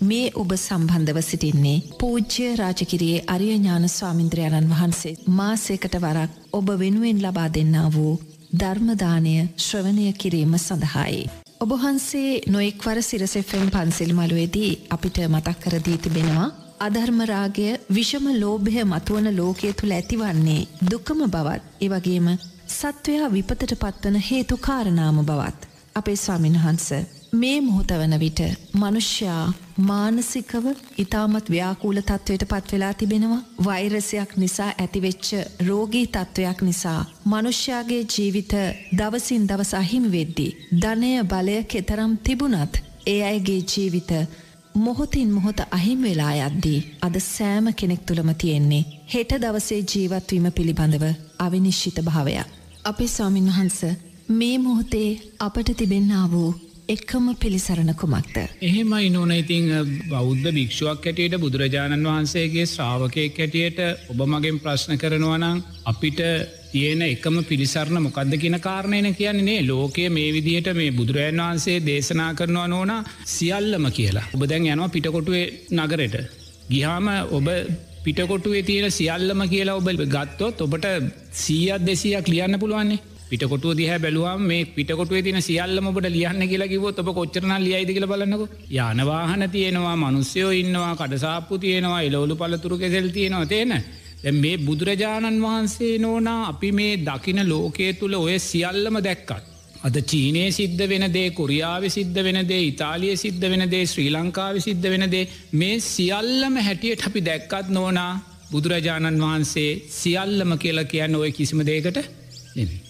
මේ ඔබ සම්බන්ධව සිටින්නේ පූජ්‍ය රාජකිරයේ අරියඥාන ස්වාමින්ද්‍රයාණන් වහන්සේ මාසයකට වරක් ඔබ වෙනුවෙන් ලබා දෙන්නා වූ ධර්මදානය ශ්‍රවණය කිරීම සඳහායි. ඔබහන්සේ නොෙක්වර සිරසෙෆම් පන්සිල් මළුවේදී අපිට මතක් කරදී තිබෙනවා අධර්මරාගය විෂම ලෝභය මතුවන ලෝකය තුළ ඇතිවන්නේ දුකම බවත් ඒවගේම සත්වයා විපතට පත්වන හේතු කාරණාම බවත්. අපේ ස්වාමින් වහන්ස මේ මොහොතවන විට මනුෂ්‍යයා මානසිකව ඉතාමත් ව්‍යාකූල තත්ත්වයට පත්වෙලා තිබෙනවා වෛරසයක් නිසා ඇතිවෙච්ච රෝගී තත්ත්වයක් නිසා මනුෂ්‍යයාගේ ජීවිත දවසින් දවස අහිමි වෙද්දි. ධනය බලය කෙතරම් තිබුණත් ඒ අයගේ ජීවිත මොහොතින් මොහොත අහිම් වෙලා යද්දී අද සෑම කෙනෙක් තුළම තියෙන්නේ හෙට දවසේ ජීවත්වීම පිළිබඳව අවිනිශ්චිත භාවයක්. අපේ ස්වාමින් වහන්ස මේ මොහොතේ අපට තිබෙන්න්නා වූ එක්කම පිළිසරණ කුමක්ද. එහෙමයි නොන ඉතිං බෞද්ධ භික්ෂුවක් හැටියට බුදුරජාණන් වහන්සේගේ ශ්‍රාවකයෙක් හැටියට ඔබ මගෙන් ප්‍රශ්න කරනවනං අපිට තියෙන එකම පිළිසරණ මොකක්ද කියන කාරණයන කියන්නේ ලෝකය මේ විදිහට මේ බුදුරජන් වහන්සේ දේශනා කරනවා නෝන සියල්ලම කියලා. ඔබ දැන් යනවා පිටකොටුවේ නගරෙට. ගිහාම ඔබ පිටකොටුවේ තියෙන සියල්ලම කියලා ඔබ ගත්තොත් ඔබට සීයත් දෙසියක් ලියන්න පුළුවන්නේ පිටකොටුව දිහ බැලුවම් මේ පිටකොටුව තින සියල්ලම ඔබට ලියන්න කියලා කිවොත් ඔබ කොච්චරන ලියයිද කියල බලන්නක. යනවාහන තියෙනවා මනුස්්‍යයෝ ඉන්නවා කඩසාපපු තියෙනවා එලවලු පලතුරු කෙසෙල් තියෙනවා. තියෙන මේ බුදුරජාණන් වහන්සේ නෝනා අපි මේ දකින ලෝකයේ තුළ ඔය සියල්ලම දැක්කත්. අද චීනය සිද්ධ වෙනදේ කොරියාව සිද්ධ වෙනදේ ඉතාලිය සිද්ධ වෙනදේ ශ්‍රී ලංකාව සිද්ධ වෙනදේ මේ සියල්ලම හැටියට අපි දැක්කත් නෝනා බුදුරජාණන් වහන්සේ සියල්ලම කියලා කියන්න ඔය කිසිම දේකට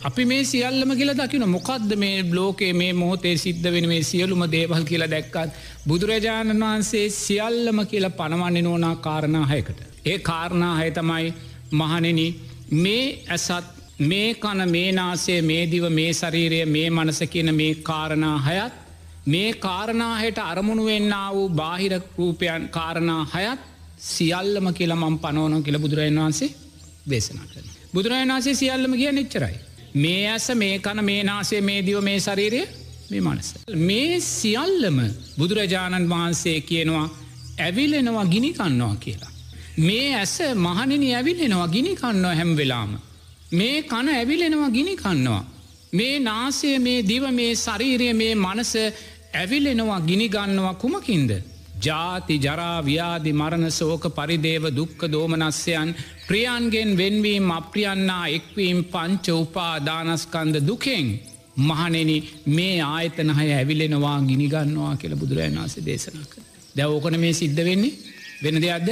අපි මේ සියල්ලම කියලා දකින මොකක්ද මේ ලෝකේ මේ මොහොතේ සිද්ධ වෙන මේ සියලුම දේවල් කියලා දැක්කත් බුදුරජාණන් වහන්සේ සියල්ලම කියලා පණවන්නේ නෝනා කාරණාහයකට. ඒ කාරණා හය තමයි මහනෙන මේ ඇසත් මේ කන මේ නාසේ මේ දිව මේ ශරීරය මේ මනස කියන මේ කාරණා හයත් මේ කාරණාහයට අරමුණු වෙන්න වූ බාහිර රූපයන් කාරණා හයත් සියල්ලම කියලා මම් පනෝනො කියල බුදුරජන් වහන්සේ දේශනා කරන. බුදුරජන් වන්සේ සියල්ලම කිය නිච්චරයි. මේ ඇස මේ කන මේ නාසේ මේ දිව මේ ශරීරය මේ මනස. මේ සියල්ලම බුදුරජාණන් වහන්සේ කියනවා ඇවිලෙනවා ගිනිකන්නවා කියලා. මේ ඇස මහනිනි ඇවිලෙනවා ගිනි කන්නවා හැම් වෙලාම. මේ කන ඇවිලෙනවා ගිනි කන්නවා. මේ නාසය මේ දිව මේ ශරීරය මේ මනස ඇවිලෙනවා ගිනිගන්නවා කුමකින්ද. ජාති ජරාව්‍යාදි මරණ සෝක පරිදේව දුක්ක දෝමනස්යන් ප්‍රියන්ගෙන් වෙන්වීම් අප්‍රියන්නා එක්වීම් පංච උපා දානස්කන්ද දුකෙන් මහනෙන මේ ආයතනහය ඇවිලෙනවා ගිනිගන්නවා කියල බුදුරජන් වන්සේ දේශනා කර. දැවෝකන මේ සිද්ධ වෙන්නේ වෙන දෙයක්ද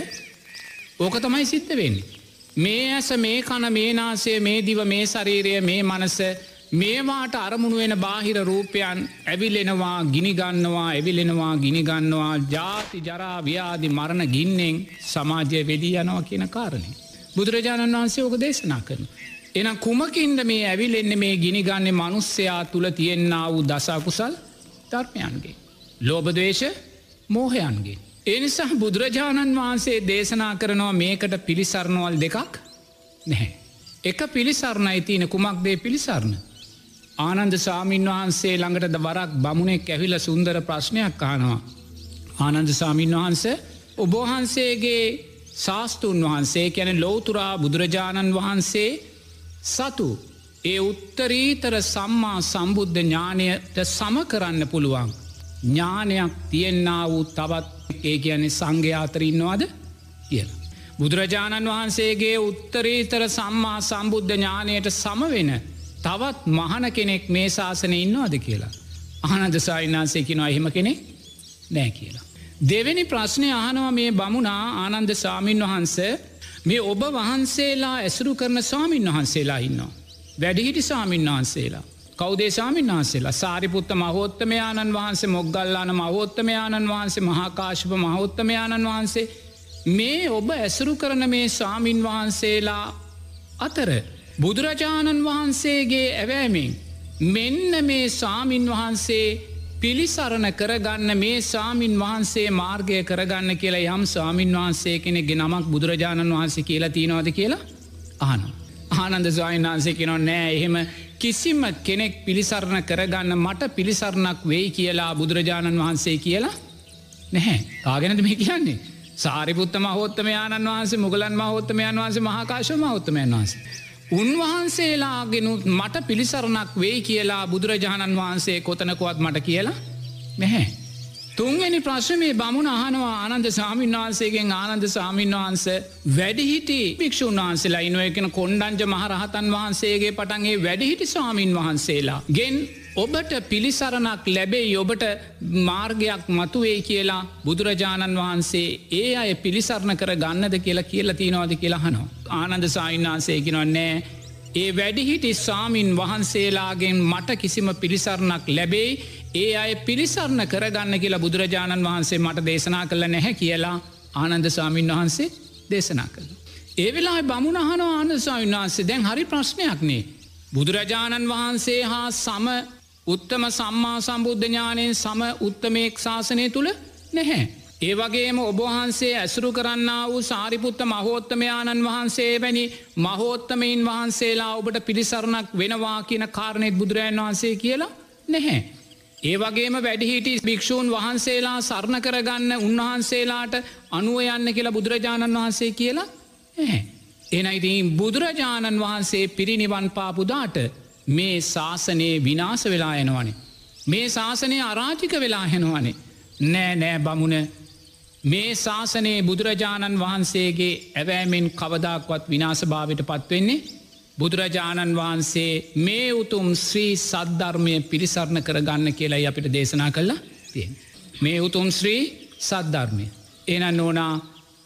ඕක තමයි සිද්ධ වෙන්නේ. මේ ඇස මේ කන මේනාසේ මේ දිව මේ ශරීරය මේ මනස මේවාට අරමුණු වෙන බාහිර රූපයන් ඇවිලෙනවා ගිනිගන්නවා ඇවිලෙනවා ගිනිගන්නවා ජාති ජරා ව්‍යාදි මරණ ගින්නෙන් සමාජය වෙදී යනවා කියන කාරණය. බුදුරජාණන් වහන්සේ ඕක දේශනා කරන. එන කුමකින්ද මේ ඇවිලෙන්න මේ ගිනිගන්නේ මනුස්සයා තුළ තියෙන්න්න වූ දසාකුසල් ධර්මයන්ගේ. ලෝබදේශ මෝහයන්ගේ. එනිසා බුදුරජාණන් වහන්සේ දේශනා කරනවා මේකට පිළිසරණවල් දෙකක් නැහැ. එක පිළිසරණයි තියන කුමක්දේ පිළිසරණ. ආනන්ද සාමීන් වහන්සේ ළඟට වරක් බමුණෙක් ඇවිල සුන්දර ප්‍රශ්නයක් කානවා. ආනන්ද සාමීන් වහන්ස ඔබහන්සේගේ ශාස්තූන් වහන්සේ කැන ලෝතුරා බුදුරජාණන් වහන්සේ සතු ඒ උත්තරීතර සම්මා සම්බුද්ධ ඥානයට සම කරන්න පුළුවන්. ඥානයක් තියෙන්න්නා වූ තවත් ඒ කියන්නේ සංඝයාතර ඉන්නවාද කියලා. බුදුරජාණන් වහන්සේගේ උත්තරීතර සම්මා සම්බුද්ධ ඥානයට සමවෙන තවත් මහන කෙනෙක් මේ ශාසනය ඉන්නවාද කියලා. ආනද සායිනාසයකිනවා එහෙම කෙනෙක් නෑ කියලා. දෙවැනි ප්‍රශ්නය අහනවා මේ බමුණා ආනන්ද සාමීන් වහන්ස මේ ඔබ වහන්සේලා ඇසුරු කරන සාමීන් වහන්සේලා ඉන්නවා. වැඩිහිටි සාමීන් වහන්සේලා. කෞදේශාමීන් වහන්සේලා සාරිපුත්ත මහෝත්තමයාණන් වහන්සේ මොග්ගල්ලාන මහෝත්තමයාණන් වහන්සේ මහාකාශප මහෝත්තමයාණන් වහන්සේ මේ ඔබ ඇසුරු කරන මේ සාමීන් වහන්සේලා අතර බුදුරජාණන් වහන්සේගේ ඇවෑමෙන් මෙන්න මේ සාමීන් වහන්සේ පිළිසරණ කරගන්න මේ සාමීන් වහන්සේ මාර්ගය කරගන්න කියලා යම් සාමීන් වහන්සේ කෙනෙ නමක් බුදුරජාණන් වහන්සේ කියලා තියෙනවාද කියලා ආන. ආනන්ද ස්වායින් වහන්සේ කෙනො නෑ එහෙම කිසිම කෙනෙක් පිළිසරණ කරගන්න මට පිළිසරණක් වෙයි කියලා බුදුරජාණන් වහන්සේ කියලා නැහැ කාගෙනද මේ කියන්නේ සාරිපුත්ත මහෝත්තම යානන් වහන්සේ මුගලන් මහෝත්තමයන් වහන්සේ මහාකාශ මහෝත්තමයන් වහන්සේ. උන්වහන්සේලාගෙනුත් මට පිළිසරණක් වෙයි කියලා බුදුරජාණන් වහන්සේ කොතනකොවත් මට කියලා නැහැ. තුන්වැනි ප්‍රශ්මේ බමුණ අහනවා ආනන්ද සාමීන් වහන්සේගෙන් ආනන්ද සාමීන් වහන්ස වැඩිහිටි භික්ෂූන් වහන්සේලා ඉනුවකෙන කොන්්ඩංජ මහරහතන් වහන්සේගේ පටන්ගේ වැඩිහිටි ස්වාමීන් වහන්සේලා ගෙන් ඔබට පිළිසරණක් ලැබෙයි ඔබට මාර්ගයක් මතුවේ කියලා බුදුරජාණන් වහන්සේ ඒ අය පිළිසරණ කර ගන්නද කියලා කියලා තියෙනවාද කියලා හනෝ. ආනන්ද සායින් වහන්සේකිනවන්නේ ඒ වැඩිහිටි සාමීන් වහන්සේලාගෙන් මට කිසිම පිළිසරණක් ලැබෙයි ඒ අය පිළිසරණ කරගන්න කියලා බුදුරජාණන් වහන්සේ මට දේශනා කළ නැහැ කියලා ආනන්ද සාමීන් වහන්සේ දේශනා කළ. ඒ වෙලා බමුණහන ආනසාවින් වහන්සේ දැන් හරි ප්‍රශ්නයක්නේ. බුදුරජාණන් වහන්සේ හා සම උත්තම සම්මා සම්බුද්ධඥානයෙන් සම උත්තමයෙක් ශාසනය තුළ නැහැ. ඒ වගේම ඔබවහන්සේ ඇසුරු කරන්න වූ සාරිපුත්ත මහෝත්තමයාණන් වහන්සේ වැනි මහෝත්තමයින් වහන්සේලා ඔබට පිළිසරණක් වෙනවා කියන කාරණෙත් බුදුරජන් වහන්සේ කියලා නැහැ. ඒ වගේම වැඩිහිටි භික්‍ෂූන් වහන්සේලා සරණ කරගන්න උන්වහන්සේලාට අනුව යන්න කියලා බුදුරජාණන් වහන්සේ කියලා ඇ. එනයිතින් බුදුරජාණන් වහන්සේ පිරිනිවන් පාපුදාට මේ ශාසනයේ විනාස වෙලා එනවනේ. මේ ශාසනය අරාජික වෙලා හෙනවනේ. නෑ නෑ බමුණ මේ ශාසනයේ බුදුරජාණන් වහන්සේගේ ඇවෑමෙන් කවදක්වත් විනාසභාවට පත්වෙන්නේ බුදුරජාණන් වහන්සේ මේ උතුම් ශ්‍රී සද්ධර්මය පිරිසරණ කරගන්න කියලායි අපිට දේශනා කළා තියෙන්. මේ උතුම් ශ්‍රී සද්ධර්මය. එන නෝනා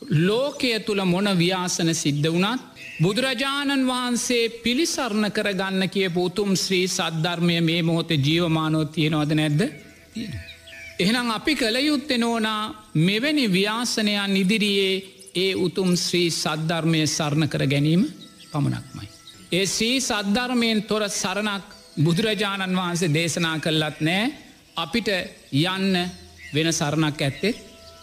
ලෝකය තුළ මොන ව්‍යාසන සිද්ධ වනත් බුදුරජාණන් වහන්සේ පිළිසරණ කරගන්න කියපු උතුම් ශ්‍රී සද්ධර්මය මේ මොහොතේ ජීවමානෝ තියෙනවද නැද්ද තියෙන. එහෙනම් අපි කළ යුත්තෙ නෝනා මෙවැනි ව්‍යාසනයන් ඉදිරියේ ඒ උතුම් ශ්‍රී සද්ධර්මය සරණ කර ගැනීම පමණක්මයි. ඒ සී සද්ධර්මයෙන් තොර සරණක් බුදුරජාණන් වහන්සේ දේශනා කල්ලත් නෑ අපිට යන්න වෙන සරණක් ඇත්තෙ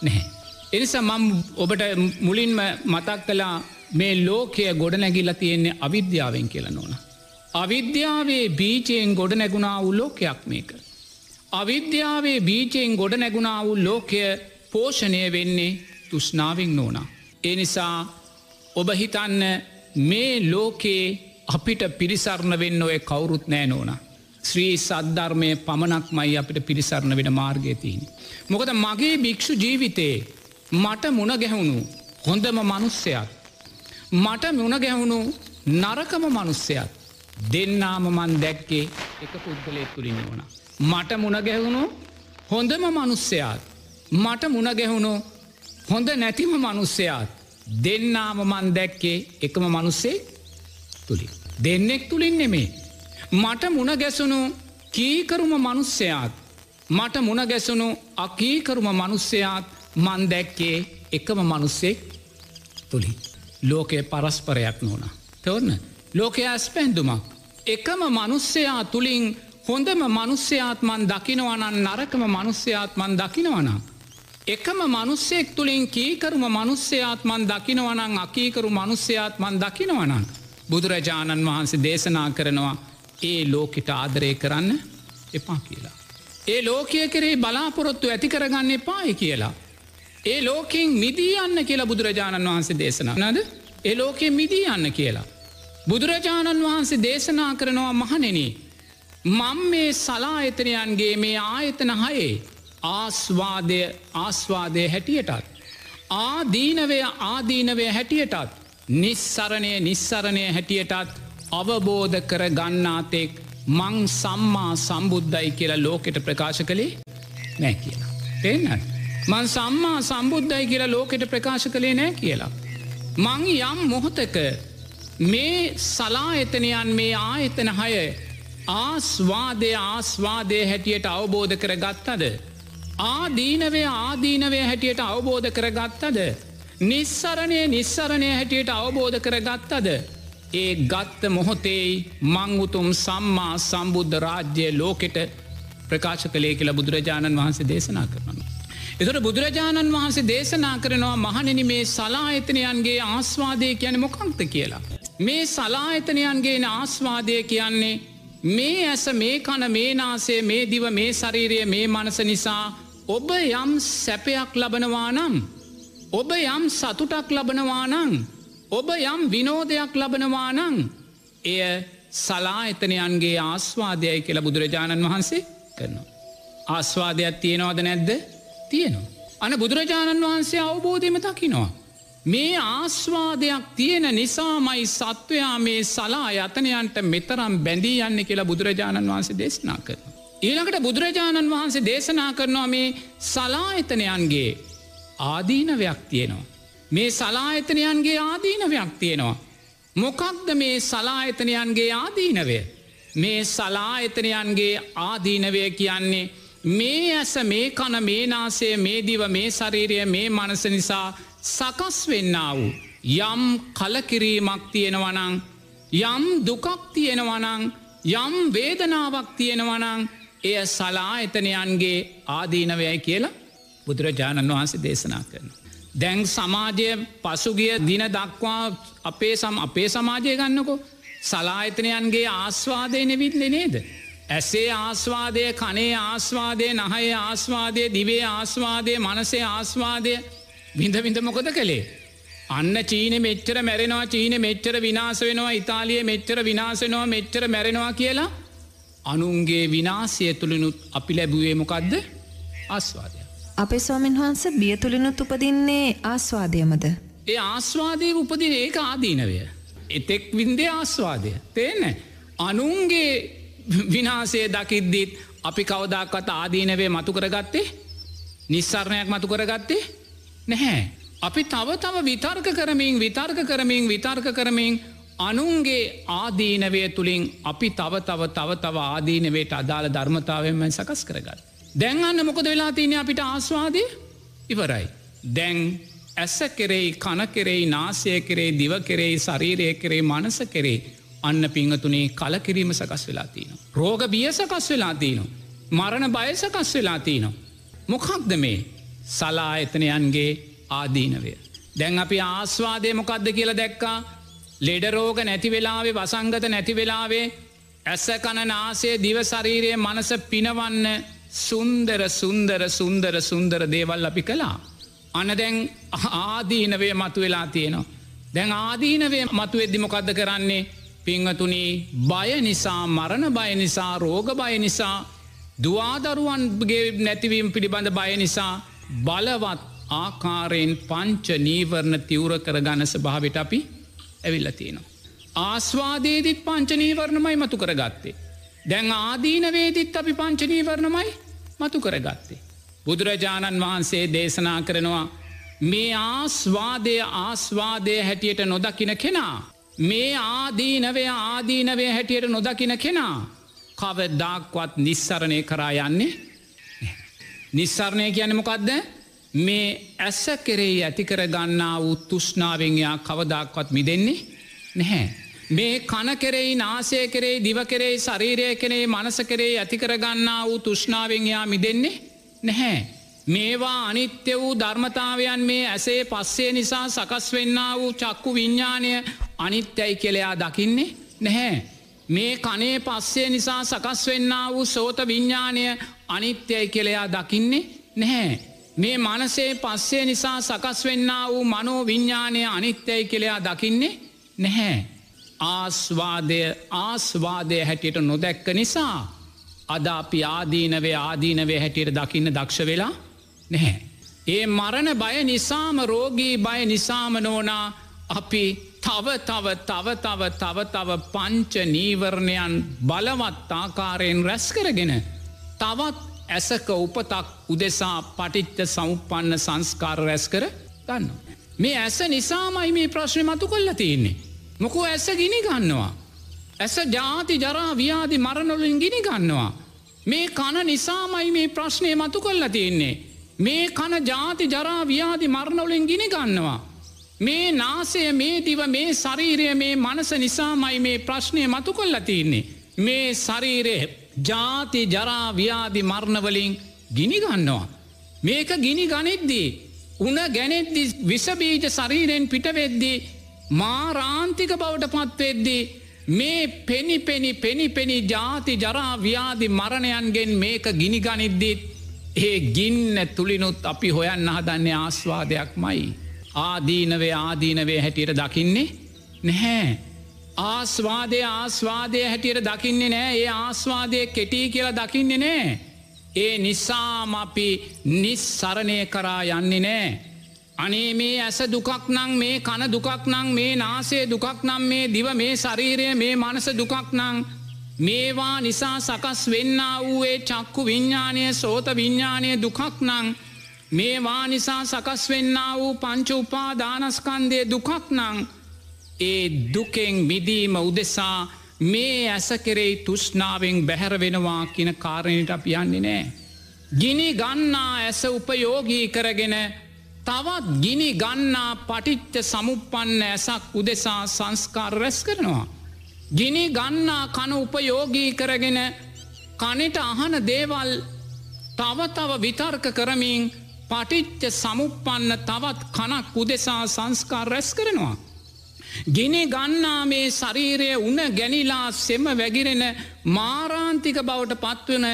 නැහැ. එනිසා මම ඔබට මුලින්ම මතක් කලා මේ ලෝකය ගොඩනැගිල්ල තියෙන්නේ අවිද්‍යාවෙන් කියල නොන. අවිද්‍යාවේ බීජයෙන් ගොඩ නැගුණා වූ ලෝකයක් මේක. අවිද්‍යාවේ බීජයෙන් ගොඩ නැගුණා වූ ලෝකය පෝෂණය වෙන්නේ තුෂ්නාවෙන් නෝනා. ඒ නිසා ඔබ හිතන්න මේ ලෝකයේ අපිට පිරිසරණ වෙන්න ඔය කවුරුත් නෑ නෝන. ශ්‍රී සද්ධර්මය පමණක් මයි අපිට පිරිසරණ වෙන මාර්ගයතිීන්. මොකද මගේ භික්‍ෂු ජීවිතේ මට මුණ ගැහුණු හොඳම මනුස්සයක්. මට මුණ ගැහුණු නරකම මනුස්සයක්. දෙන්නාම මන් දැක්කේ එක පුද්ගලෙක් තුළින් වුණ. මට මුණ ගැහුණු හොඳම මනුස්සයාත්. මට මුණ ගැහුණු හොඳ නැතිම මනුස්සයාත්. දෙන්නාම මන් දැක්කේ එකම මනුස්සේ තුළින්. දෙන්නෙක් තුළින් නෙමේ. මට මුණ ගැසුණු කීකරුම මනුස්සයාත්. මට මුණ ගැසුණු අකීකරුම මනුස්සයාත් මන් දැක්කේ එකම මනුස්සෙක් තුළින්. ලෝකය පරස්පරයක් නොන. තවන්න ලෝකය ඇස් පැන්දුමක්. එකම මනුස්සයා තුළින් හොඳම මනුස්්‍යයාත්මන් දකිනවනන් නරකම මනුස්්‍යයාත්මන් දකිනවනම්. එකම මනුස්සෙක් තුළින් කීකරුම මනුස්්‍යයාත්මන් දකිනවනං අකීකරු මනුස්්‍යයාත්මන් දකිනවනන්. බුදුරජාණන් වහන්සේ දේශනා කරනවා ඒ ලෝකෙට ආදරය කරන්න එපා කියලා. ඒ ලෝකය කරේ බලාපොරොත්තු ඇති කරගන්න එපායි කියලා. ඒ ලෝකෙන් මිදී යන්න කියලා බුදුරජාණන් වහන්සේ දේශනා නද ඒ ලෝකෙ මිදී යන්න කියලා. බුදුරජාණන් වහන්සේ දේශනා කරනවා මහනෙන. මං මේ සලායතනයන්ගේ මේ ආයතන හයේ ආස්වාදය ආස්වාදය හැටියටත්. ආදීනවය ආදීනවය හැටියටත් නිස්සරණය නිස්සරණය හැටියටත් අවබෝධ කර ගන්නාතෙක් මං සම්මා සම්බුද්ධයි කියලා ලෝකෙට ප්‍රකාශ කළේ නෑ කියලා. පෙන්න්න. මං සම්මා සම්බුද්ධයි කියලා ලෝකෙට ප්‍රකාශ කළේ නෑ කියලා. මං යම් මොහොතක මේ සලාඇතනයන් මේ ආයතන හය ආස්වාදය ආස්වාදය හැටියට අවබෝධ කර ගත්තද. ආදීනවේ ආදීනවේ හැටියට අවබෝධ කර ගත්තද. නිස්සරණය නිස්සරණය හැටියට අවබෝධ කර ගත්තද. ඒ ගත්ත මොහොතේයි මංගුතුම් සම්මා සම්බුද්ධ රාජ්‍යය ලෝකෙට ප්‍රකාශ කළේ කියලා බුදුරජාණන් වහන්සේ දේශනා කරනවා. එතොට බුදුරජාණන් වහන්සේ දේශනා කරනවා මහනෙන මේ සලාහිතනයන්ගේ ආස්වාදය කියන මොකක්ත කියලා. මේ සලාහිතනයන්ගේ ආස්වාදය කියන්නේ මේ ඇස මේ කන මේ නාසේ මේ දිව මේ ශරීරය මේ මනස නිසා ඔබ යම් සැපයක් ලබනවා නම් ඔබ යම් සතුටක් ලබනවා නං ඔබ යම් විනෝදයක් ලබනවා නං එය සලා එතනයන්ගේ ආස්වාදයයි කියලා බුදුරජාණන් වහන්සේ කරනවා. ආස්වාදයක් තියෙනවාද නැද්ද තියෙනවා. අන බුදුරජාණන් වහන්සේ අවබෝධයම දකිනවා. මේ ආස්වාදයක් තියෙන නිසාමයි සත්වයා මේ සලා යතනයන්ට මෙතරම් බැඳී යන්න කියලා බුදුරජාණන් වහන්සේ දේශනා කරන. ඊළඟට බුදුරජාණන් වහන්සේ දේශනා කරනවා මේ සලායතනයන්ගේ ආදීනවයක් තියෙනවා. මේ සලායතනයන්ගේ ආදීනවයක් තියෙනවා. මොකක්ද මේ සලායතනයන්ගේ ආදීනවය. මේ සලායතනයන්ගේ ආදීනවය කියන්නේ මේ ඇස මේ කන මේ නාසේ මේ දිව මේ ශරීරය මේ මනස නිසා සකස් වෙන්න වූ යම් කලකිරීමක් තියෙනවනං යම් දුකක් තියෙනවනං යම් වේදනාවක් තියෙනවනං එය සලා එතනයන්ගේ ආදීනවයයි කියලා බුදුරජාණන් වහන්සේ දේශනා කරන. දැන් සමාජය පසුගිය දින දක්වා අපේ සම අපේ සමාජය ගන්නකො සලාහිතනයන්ගේ ආස්වාදය නෙවිත්ලෙ නේද. ඇසේ ආස්වාදය කනේ ආස්වාදය නහය ආස්වාදය දිවේ ආස්වාදය මනසේ ආස්වාදය විඳවිඳ මොකොද කළේ. අන්න චීන මෙච්චර මැරෙනවා චීන මෙච්චර විනාස වෙනවා ඉතාලිය මෙච්චර විනාසෙනවා මෙච්චර මැරෙනවා කියලා අනුන්ගේ විනාසය තුළිනුත් අපි ලැබුවේ මොකක්ද ආස්වාදය. අපේ ස්වාමෙන් වහන්ස බිය තුළිනුත් උපදින්නේ ආස්වාදයමද. ඒ ආස්වාදය උපදින ඒක ආදීනවය. එතෙක් වින්දේ ආස්වාදය. තේන අනුන්ගේ විනාසේ දකිද්දිත් අපි කවදක්වත් ආදීනවේ මතු කරගත්තේ නිස්සරණයක් මතු කරගත්තේ නැහැ. අපි තව තව විතර්ක කරමින් විතර්ක කරමින් විතර්ක කරමින් අනුන්ගේ ආදීනවය තුළින් අපි තව තව තව තව ආදීනවයට අදාළ ධර්මතාවෙන්ම සකස් කරගත්. දැන්ගන්න මොකද වෙලා තියන අපිට ආස්වාදය ඉවරයි. දැන් ඇස කෙරෙයි කන කෙරෙයි නාසය කෙරේ දිව කෙරෙයි ශරීරය කරේ මනස කරේ අන්න පිංහතුනේ කලකිරීම සකස් වෙලා තියන. රෝග බිය සකස් වෙලා තියනවා. මරණ බය සකස් වෙලා තියනවා. මොකක්ද මේ සලා එතනයන්ගේ ආදීනවය. දැන් අපි ආස්වාදය මොකක්ද කියලා දැක්කා ලෙඩරෝග නැති වෙලාවේ වසංගත නැති වෙලාවේ ඇස කණ නාසේ දිව ශරීරයේ මනස පිනවන්න සුන්දර සුන්දර සුන්දර සුන්දර දේවල් අපි කලා. අන දැන් ආදීනවේ මතු වෙලා තියෙනවා. දැන් ආදීනවේ මතු වෙද්දි මොකක්ද කරන්නේ පිංහතුනී බය නිසා මරණ බය නිසා රෝග බය නිසා දවාදරුවන්ගේ නැතිවීම පිළිබඳ බය නිසා බලවත් ආකාරයෙන් පංච නීවරණ තිවර කර ගණස භාවිට අපි ඇවිල්ල තියෙනවා. ආස්වාදේදිත් පංචනීවරණමයි මතු කරගත්තේ. දැන් ආදීනවේදිත් අපි පංචනීවරණමයි මතු කරගත්තේ. බුදුරජාණන් වහන්සේ දේශනා කරනවා මේ ආස්වාදය ආස්වාදය හැටියට නොදකින කෙනා. මේ ආදීනවය ආදීනවය හැටියට නොදකින කෙනා. කවදදාක්වත් නිස්සරණය කරා යන්නේ නිස්සරණය කියනමකක්ද මේ ඇස්ස කෙරෙහි ඇතිකර ගන්නා වූ තුෂ්නාවෙන්යා කවදක්වත් මිදෙන්නේ නැහැ. මේ කන කෙරෙයි නාසය කෙරේ දිව කෙරෙයි ශරීරය කෙරේ මනස කරේ ඇතිකර ගන්නා වූ තුෂ්නාවෙන්යා මිදෙන්නේ නැහැ. මේවා අනිත්‍ය වූ ධර්මතාවයන් මේ ඇසේ පස්සේ නිසා සකස් වෙන්න වූ චක්කු විඤ්ඥානය අනිත්‍යයි කෙළයා දකින්නේ නැහැ. මේ කනේ පස්සේ නිසා සකස් වෙන්න වූ සෝත විඤ්ඥානය අනිත්‍යයි කෙළයා දකින්නේ නැහැ. මේ මනසේ පස්සේ නිසා සකස් වෙන්න වූ මනෝ විඤ්ඥානය අනිත්‍යයි කෙළයා දකින්නේ නැහැ. ආස්වාදය ආස්වාදය හැටියට නොදැක්ක නිසා අද අපි ආදීනවේ ආදීනවේ හැටියට දකින්න දක්ෂ වෙලා නැහැ. ඒ මරණ බය නිසාම රෝගී බය නිසාම නෝනා අපි තව තව තව තව තව තව පංච නීවරණයන් බලවත් ආකාරයෙන් රැස් කරගෙන තවත් ඇසක උපතක් උදෙසා පටිච්ච සෞපන්න සංස්කාර රැස් කර ගන්න. මේ ඇස නිසාමයි මේ ප්‍රශ්න මතු කොල්ල තියන්නේ. මොකෝ ඇස ගිනි ගන්නවා. ඇස ජාති ජරා ව්‍යාදි මරණොලින් ගිනි ගන්නවා. මේ කන නිසාමයි මේ ප්‍රශ්නය මතු කොල්ල තියෙන්නේ. මේ කන ජාති ජරා ව්‍යාදි මරණොලින් ගිනි ගන්නවා. මේ නාසය මේ දිව මේ ශරීරය මේ මනස නිසාමයි මේ ප්‍රශ්නය මතු කොල්ල තියන්නේ. මේ ශරීරය ජාති ජරා ව්‍යාදි මරණවලින් ගිනි ගන්නවා. මේක ගිනි ගනිද්දී. උන ගැනෙද්දි විසබීජ ශරීරයෙන් පිටවෙද්දී මාරාන්තික බවට පත්වෙද්දී මේ පෙනි පෙනි පෙනි පෙනි ජාති ජරා ව්‍යාදි මරණයන්ගෙන් මේක ගිනිගනිද්දිත් ඒ ගින්න තුළිනුත් අපි හොයන්න හදන්නේ ආස්වාදයක් මයි. ආදීනවේ ආදීනවේ හැටියට දකින්නේ නැහැ. ආස්වාදය ආස්වාදය හැටියට දකින්නේ නෑ ඒ ආස්වාදය කෙටී කියලා දකින්නේ නෑ. ඒ නිසාම අපි නිස්සරණය කරා යන්නේ නෑ. අනේ මේ ඇස දුකක් නං මේ කන දුකක් නං මේ නාසේ දුකක් නම් මේ දිව මේ ශරීරය මේ මනස දුකක් නං මේවා නිසා සකස් වෙන්න වූයේ චක්කු විඤ්ඥානය සෝත විඤ්ඥානය දුකක් නං මේවා නිසා සකස් වෙන්න වූ පංච උපා දානස්කන්දය දුකක් නං ඒ දුකෙන් මිදීම උදෙසා මේ ඇස කෙරෙයි තුෂ්නාවෙන් බැහැර වෙනවා කියන කාරණයට අප යන්නේ නෑ. ගිනි ගන්නා ඇස උපයෝගී කරගෙන තවත් ගිනි ගන්නා පටිච්ච සමුපන්න ඇසක් උදෙසා සංස්කාර රැස් කරනවා. ගිනි ගන්නා කන උපයෝගී කරගෙන කනිට අහන දේවල් තවතව විතර්ක කරමින් පටිච්ච සමුපන්න තවත් කනක් උදෙසා සංස්කාර රැස් කරනවා. ගිනි ගන්නා මේ ශරීරය උන ගැනිලා සෙම වැගිරෙන මාරාන්තික බවට පත්වන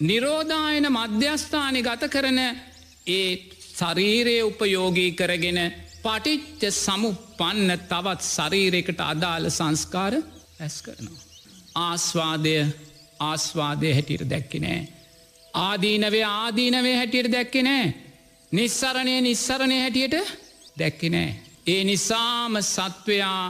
නිරෝධායන මධ්‍යස්ථානි ගත කරන ඒ ශරීරය උපයෝගී කරගෙන පටිච්ච සමු පන්න තවත් ශරීරයකට අදාළ සංස්කාර ඇස් කරනවා. ආස්වාදය ආස්වාදය හැටියට දැක්කෙනෑ. ආදීනවේ ආදීනවේ හැටියට දැක්කෙනෑ. නිස්සරණය නිස්සරණය හැටියට දැක්කෙනෑ. ඒ නිසාම සත්වයා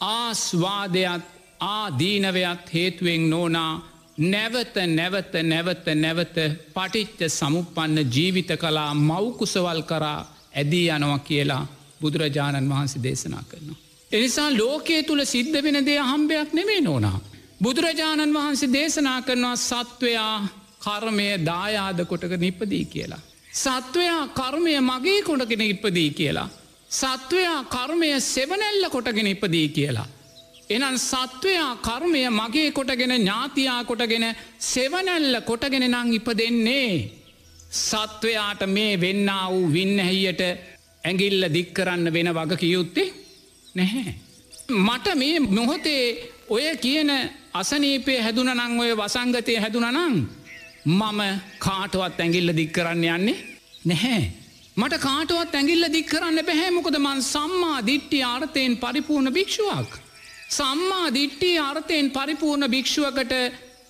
ආස්වාදයක් ආදීනවයක් හේතුවෙන් නෝනා නැවත නැවත නැවත නැවත පටිච්ච සමුපන්න ජීවිත කලා මව්කුසවල් කරා ඇදී යනවා කියලා බුදුරජාණන් වහන්සේ දේශනා කරනවා. එනිසා ලෝකයේ තුළ සිද්ධ වෙන දේ හම්බයක් නෙමේ නෝනා. බුදුරජාණන් වහන්සේ දේශනා කරනවා සත්වයා කර්මය දායාද කොටක නිපදී කියලා. සත්වයා කර්මය මගේ කොටගෙන ඉපදී කියලා. සත්වයා කර්මය සෙවනැල්ල කොටගෙන ඉපදී කියලා. එනන් සත්වයා කර්මය මගේ කොටගෙන ඥාතියා කොටගෙන සෙවනැල්ල කොටගෙන නං ඉප දෙන්නේ. සත්වයාට මේ වෙන්න වූ වින්නහැයියට ඇගිල්ල දික්කරන්න වෙන වග කියයුත්තේ නැහැ. මට මේ මොහොතේ ඔය කියන අසනීපේ හැදුන නං ඔය වසංගතය හැදුන නං මම කාටවත් ඇගිල්ල දික්කරන්න යන්නේ නැහැ. මට කාටුවත් ඇගිල්ල දික් කරන්න බැහැමොකද මන් සම්මා දිට්ටි ආර්ථයෙන් පරිපූර්ණ භික්ෂුවක්. සම්මා දිට්ටි අර්ථයෙන් පරිපූර්ණ භික්ෂුවකට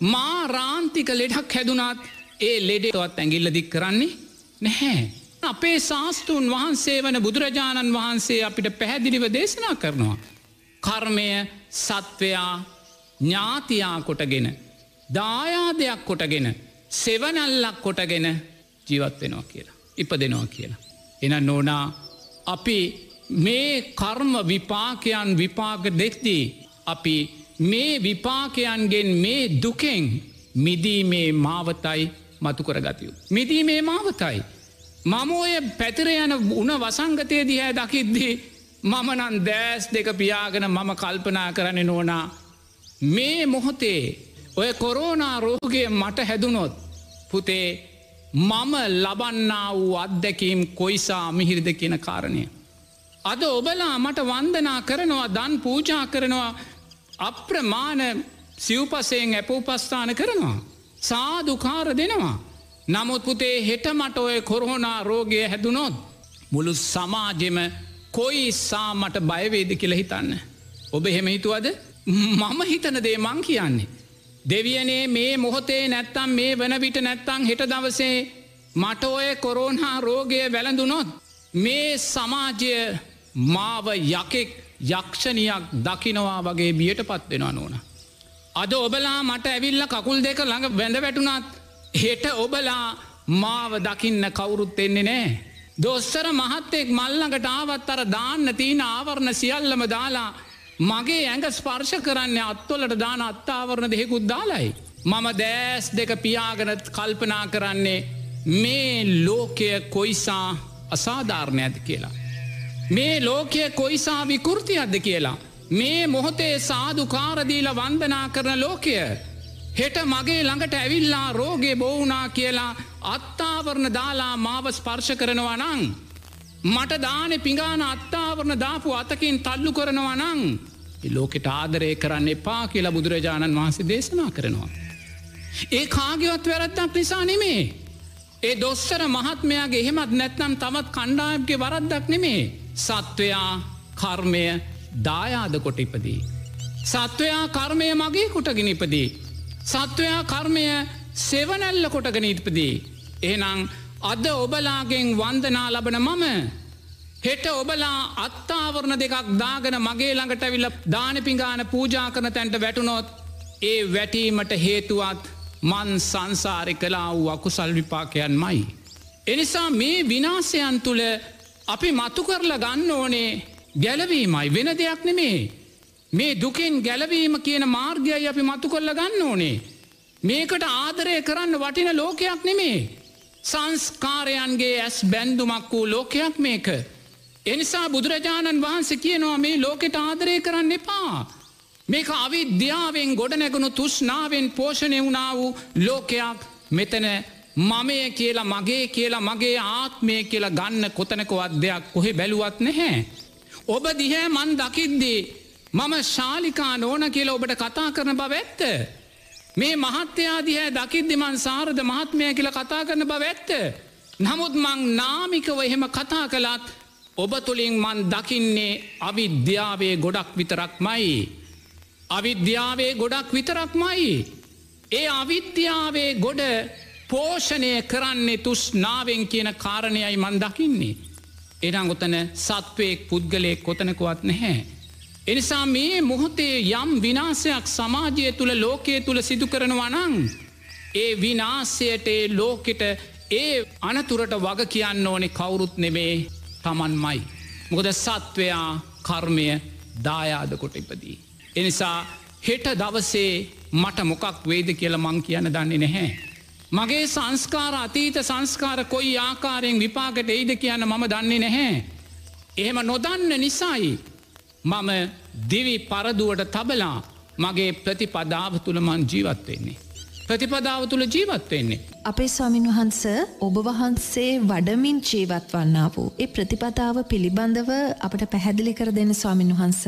මා රාන්තික ලෙඩක් හැදුනත් ඒ ලෙඩෙටවත් ඇගිල්ල දික් කරන්නේ නැහැ. අපේ ශාස්තූන් වහන්සේ වන බුදුරජාණන් වහන්සේ අපිට පැහැදිලිව දේශනා කරනවා. කර්මය සත්වයා ඥාතියා කොටගෙන දායාදයක් කොටගෙන සෙවනල්ලක් කොටගෙන ජීවත් වෙනවා කියලා. ඉප දෙනවා කියලා. එන නෝනා අපි මේ කර්ම විපාකයන් විපාක දෙක්දී අපි මේ විපාකයන්ගෙන් මේ දුකෙන් මිදීමේ මාවතයි මතු කරගතයු. මිදීමේ මාවතයි. මම ඔය පැතිර යන උන වසංගතය දිහැ දකිද්දී මමනන් දෑස් දෙක පියාගෙන මම කල්පනා කරන නෝනා මේ මොහොතේ ඔය කොරෝනා රෝගය මට හැදුනොත් පුතේ මම ලබන්නා වූ අත්දැකීම් කොයිසා මිහිරිද කියන කාරණය. අද ඔබලා මට වන්දනා කරනවා දන් පූජා කරනවා අප්‍රමාණ සිව්පසයෙන් ඇපෝපස්ථාන කරනවා. සාධකාර දෙනවා. නමුත් පුතේ හෙට මට ඔය කොරහොනා රෝගය හැදුනොත් මුළු සමාජෙම කොයි සාමට බයවේද කියල හිතන්න. ඔබ එහෙම හිතුවද මම හිතන දේ මං කියන්නේ. දෙවියනේ මේ මොහොතේ නැත්තම් මේ වන විට නැත්තං හෙට දවසේ මට ඔය කොරෝන්හා රෝගය වැළඳුනොත් මේ සමාජය මාව යකෙක් යක්ෂණයක් දකිනවා වගේ බියට පත්වෙනවා නෝන. අද ඔබලා මට ඇවිල්ල කකුල් දෙක ළඟ වැඳ වැටුනත් හෙට ඔබලා මාව දකින්න කවුරුත් එන්නේ නෑ. දොස්සර මහත්තෙක් මල්ලඟට ආවත් අර දාන්න තිීන ආවරණ සියල්ලම දාලා මගේ ඇඟ ස්පර්ශ කරන්න අත්වලට දාන අත්තාවරණ දෙහෙකුත් දාලයි. මම දෑස් දෙක පියාගනත් කල්පනා කරන්නේ මේ ලෝකය කොයිසා අසාධාරණය ඇද කියලා. මේ ලෝකය කොයිසා විකෘති අද කියලා. මේ මොහොතේ සාධකාරදීල වන්දනා කරන ලෝකය. හෙට මගේ ළඟට ඇවිල්ලා රෝගේ බෝවනා කියලා අත්තාවරණ දාලා මාව ස්පර්ශ කරනවා නං. මට දානෙ පිඟාන අත්තාවරණ දාපු අතකින් තල්ලු කරනවා නං ලෝකෙට ආදරය කරන්න එපා කියලා බුදුරජාණන් වහන්සේ දේශනා කරනවා. ඒ කාගවත් වැරත්තක් නිසා නෙමේ. ඒ දොස්සර මහත්මයාගේ එහෙමත් නැත්නම් තමත් කණ්ඩායම්ගේ වරද්දක් නෙමේ. සත්වයා කර්මය දායාද කොට ඉපදී. සත්වයා කර්මය මගේ කොටගෙන ඉපදී. සත්වයා කර්මය සෙවනැල්ල කොටගෙන ඉපදී. එහනම් අද ඔබලාගෙන් වන්දනා ලබන මම හෙට ඔබලා අත්තාවරණ දෙකක් දාගන මගේ ළඟට විල්ල දානපිංගාන පූජා කරන තැන්ට වැටුනොත් ඒ වැටීමට හේතුවත් මන් සංසාරි කලා වූ අකුසල් විපාකයන් මයි. එනිසා මේ විනාසයන් තුළ අපි මතු කරලා ගන්න ඕනේ ගැලවීමයි වෙන දෙයක් නෙමේ. මේ දුකෙන් ගැලවීම කියන මාර්ගයයි අපි මතු කරල ගන්න ඕනේ. මේකට ආදරය කරන්න වටින ලෝකයක් නෙමේ. සංස්කාරයන්ගේ ඇස් බැන්දුමක් වූ ලෝකයක් මේක. එනිසා බුදුරජාණන් වහන්සේ කියනවා මේ ලෝකෙට ආදරය කරන්න එපා. මේක අවිද්‍යාවෙන් ගොඩනැගුණු තුෂ්නාවෙන් පෝෂණය වුණා වූ ලෝකයක් මෙතන මමය කියලා මගේ කියලා මගේ ආත්මය කියලා ගන්න කොතනකවත් දෙයක් කොහෙ බැලුවත් නැහැ. ඔබ දිහැ මන් දකිද්දී මම ශාලිකා නෝන කියලා ඔබට කතා කරන බව ඇත්ත. මේ මහත්‍යයාදිහැ දකිද්දිමන් සාරධ මහත්මය කියල කතා කරන බව ඇත්ත. නමුත් මං නාමිකව එහෙම කතා කළත් ඔබ තුළින් මන් දකින්නේ අවිද්‍යාවේ ගොඩක් විතරක් මයි. අවිද්‍යාවේ ගොඩක් විතරක් මයි. ඒ අවිද්‍යාවේ ගොඩ පෝෂණය කරන්නේ තුස් නාවෙන් කියන කාරණයයි මන් දකින්නේ. එනම් ඔතන සත්වයෙක් පුද්ගලයෙක් කොතනකුවත් නැහැ. එනිසා මේ මොහොතේ යම් විනාසයක් සමාජය තුළ ලෝකයේ තුළ සිදු කරනවා නං. ඒ විනාසයට ලෝකෙට ඒ අනතුරට වග කියන්න ඕනෙ කවුරුත් නෙමේ තමන්මයි. මොකද සත්වයා කර්මය දායාද කොට ඉපදී. එනිසා හෙට දවසේ මට මොකක් වේද කියල මං කියන්න දන්නේ නැහැ. මගේ සංස්කාර අතීත සංස්කාර කොයි ආකාරයෙන් විපාකට එයිද කියන්න මම දන්නේ නැහැ. එහෙම නොදන්න නිසායි මම දිවි පරදුවට තබලා මගේ ප්‍රතිපදාව තුළමන් ජීවත්වෙන්නේ. ප්‍රතිපදාව තුළ ජීවත්වෙන්නේ. අපේ ස්වාමින් වහන්ස ඔබ වහන්සේ වඩමින් ජීවත් වන්නා වූ ඒ ප්‍රතිපදාව පිළිබඳව අපට පැහැදිලි කර දෙන්න ස්වාමින් වහන්ස.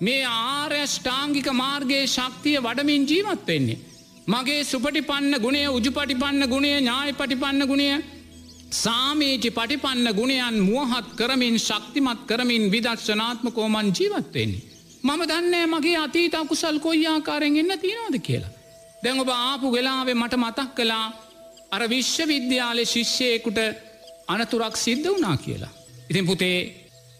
මේ ආර්යෂ්ඨාංගික මාර්ගයේ ශක්තිය වඩමින් ජීවත්වෙන්නේ. මගේ සුපටි පන්න ගුණේ උජුපටි පන්න ගුණේ ඥාය පටිපන්න ගුණය සාමීචි පටිපන්න ගුණයන් මුවහත් කරමින් ශක්තිමත් කරමින් විදක්ෂනාත්ම කෝමන් ජීවත්වෙන්නේ. මම දන්නේ මගේ අතීත අකුසල් කොයි ආකාරයෙන් එන්න තියෙනවද කියලා. දැන් ඔබ ආපු වෙලාවේ මට මතක් කලා අර විශ්ව විද්‍යාලය ශිෂ්‍යයකුට අනතුරක් සිද්ධ වනා කියලා. ඉතින් පුතේ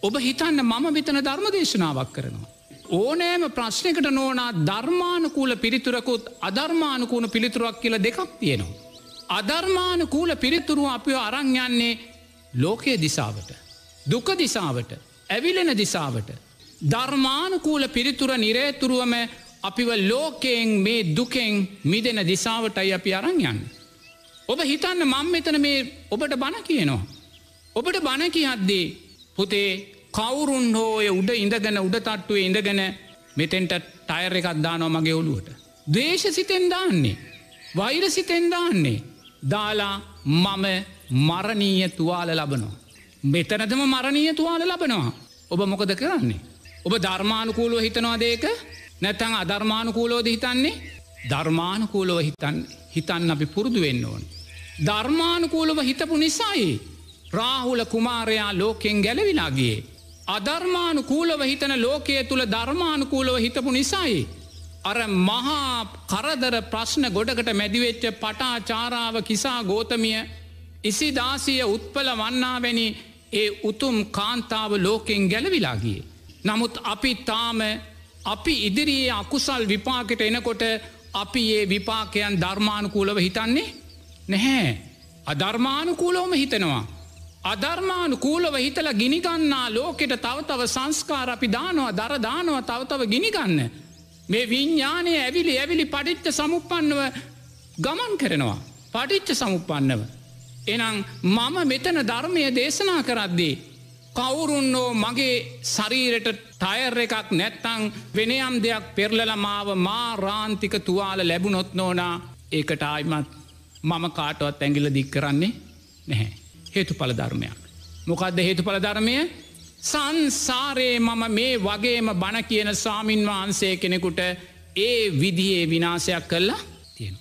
ඔබ හිතන්න මම විතන ධර්ම දේශනාවක් කරනවා. ඕනෑම ප්‍රශ්නකට නෝනා ධර්මානකූල පිරිතුරකුත් අධර්මානකූන පිළිතුරක් කියල දෙකක් තියෙනවා. අධර්මානකූල පිරිතුරුව අපිව අරංයන්නේ ලෝකයේ දිසාවට. දුක දිසාවට ඇවිලෙන දිසාවට. ධර්මානකූල පිරිතුර නිරේතුරුවම අපිව ලෝකයෙන් මේ දුකෙන් මිදෙන දිසාවටයි අපි අරංයන්න. ඔබ හිතන්න මං මෙතන මේ ඔබට බණ කියනවා. ඔබට බණ කියද්දී පුතේ කවුරුන් හෝය උඩ ඉඳගෙන උඩ තට්ටුවේ ඉඳගෙන මෙතෙන්ට ටයර එකක් දානෝ මගේ ඔළුවට. දේශ සිතෙන් දාන්නේ. වෛර සිතෙන් දාන්නේ. දාලා මම මරණීය තුවාල ලබනවා. මෙතනදම මරණීය තුවාල ලබනවා. ඔබ මොකද කරන්නේ. ඔබ ධර්මානුකූලුව හිතනවා දේක නැතැන් අධර්මානුකූලෝද හිතන්නේ ධර්මානුකූලව හිතන් හිතන්න අපි පුරුදු වෙන්න ඕන. ධර්මානුකූලව හිතපු නිසායි. රාහුල කුමාරයා ලෝකෙන් ගැලවිලාගේ. අධර්මානුකූලව හිතන ලෝකයේ තුළ ධර්මානුකූලව හිතපු නිසායි. අර මහා කරදර ප්‍රශ්න ගොඩකට මැදිවෙච්ච පටා චාරාව කිසා ගෝතමිය ඉසිදාසිය උත්පල වන්නාවැනි ඒ උතුම් කාන්තාව ලෝකෙන් ගැලවිලාගිය. නමුත් අපි තාම අපි ඉදිරියේ අකුසල් විපාකට එනකොට අපි ඒ විපාකයන් ධර්මානුකූලව හිතන්නේ නැහැ. අධර්මානුකූලවම හිතනවා. අධර්මානුකූලව හිතල ගිනිගන්නා ලෝකෙට තවතව සංස්කාර අපි දානවා දර දානවා තවතව ගිනිගන්න. මේ විඤ්ඥානය ඇවිලි ඇවිලි පටිච්ච සමුපන්නව ගමන් කරනවා. පටිච්ච සමුපන්නව. එනම් මම මෙතන ධර්මය දේශනා කරද්දී. කවුරුන්නෝ මගේ ශරීරට ටයර් එකක් නැත්තං වෙනයම් දෙයක් පෙරලලමාව මා රාන්තික තුවාල ලැබුණොත් නෝනා ඒකට ආයිමත් මම කාටවත් ඇගිල දික් කරන්නේ නැහැ. හේතු පල ධර්මයක්. මොකක්ද හේතු පල ධර්මය සංසාරයේ මම මේ වගේම බණ කියන සාමීන් වහන්සේ කෙනෙකුට ඒ විදියේ විනාසයක් කල්ලා තියෙන.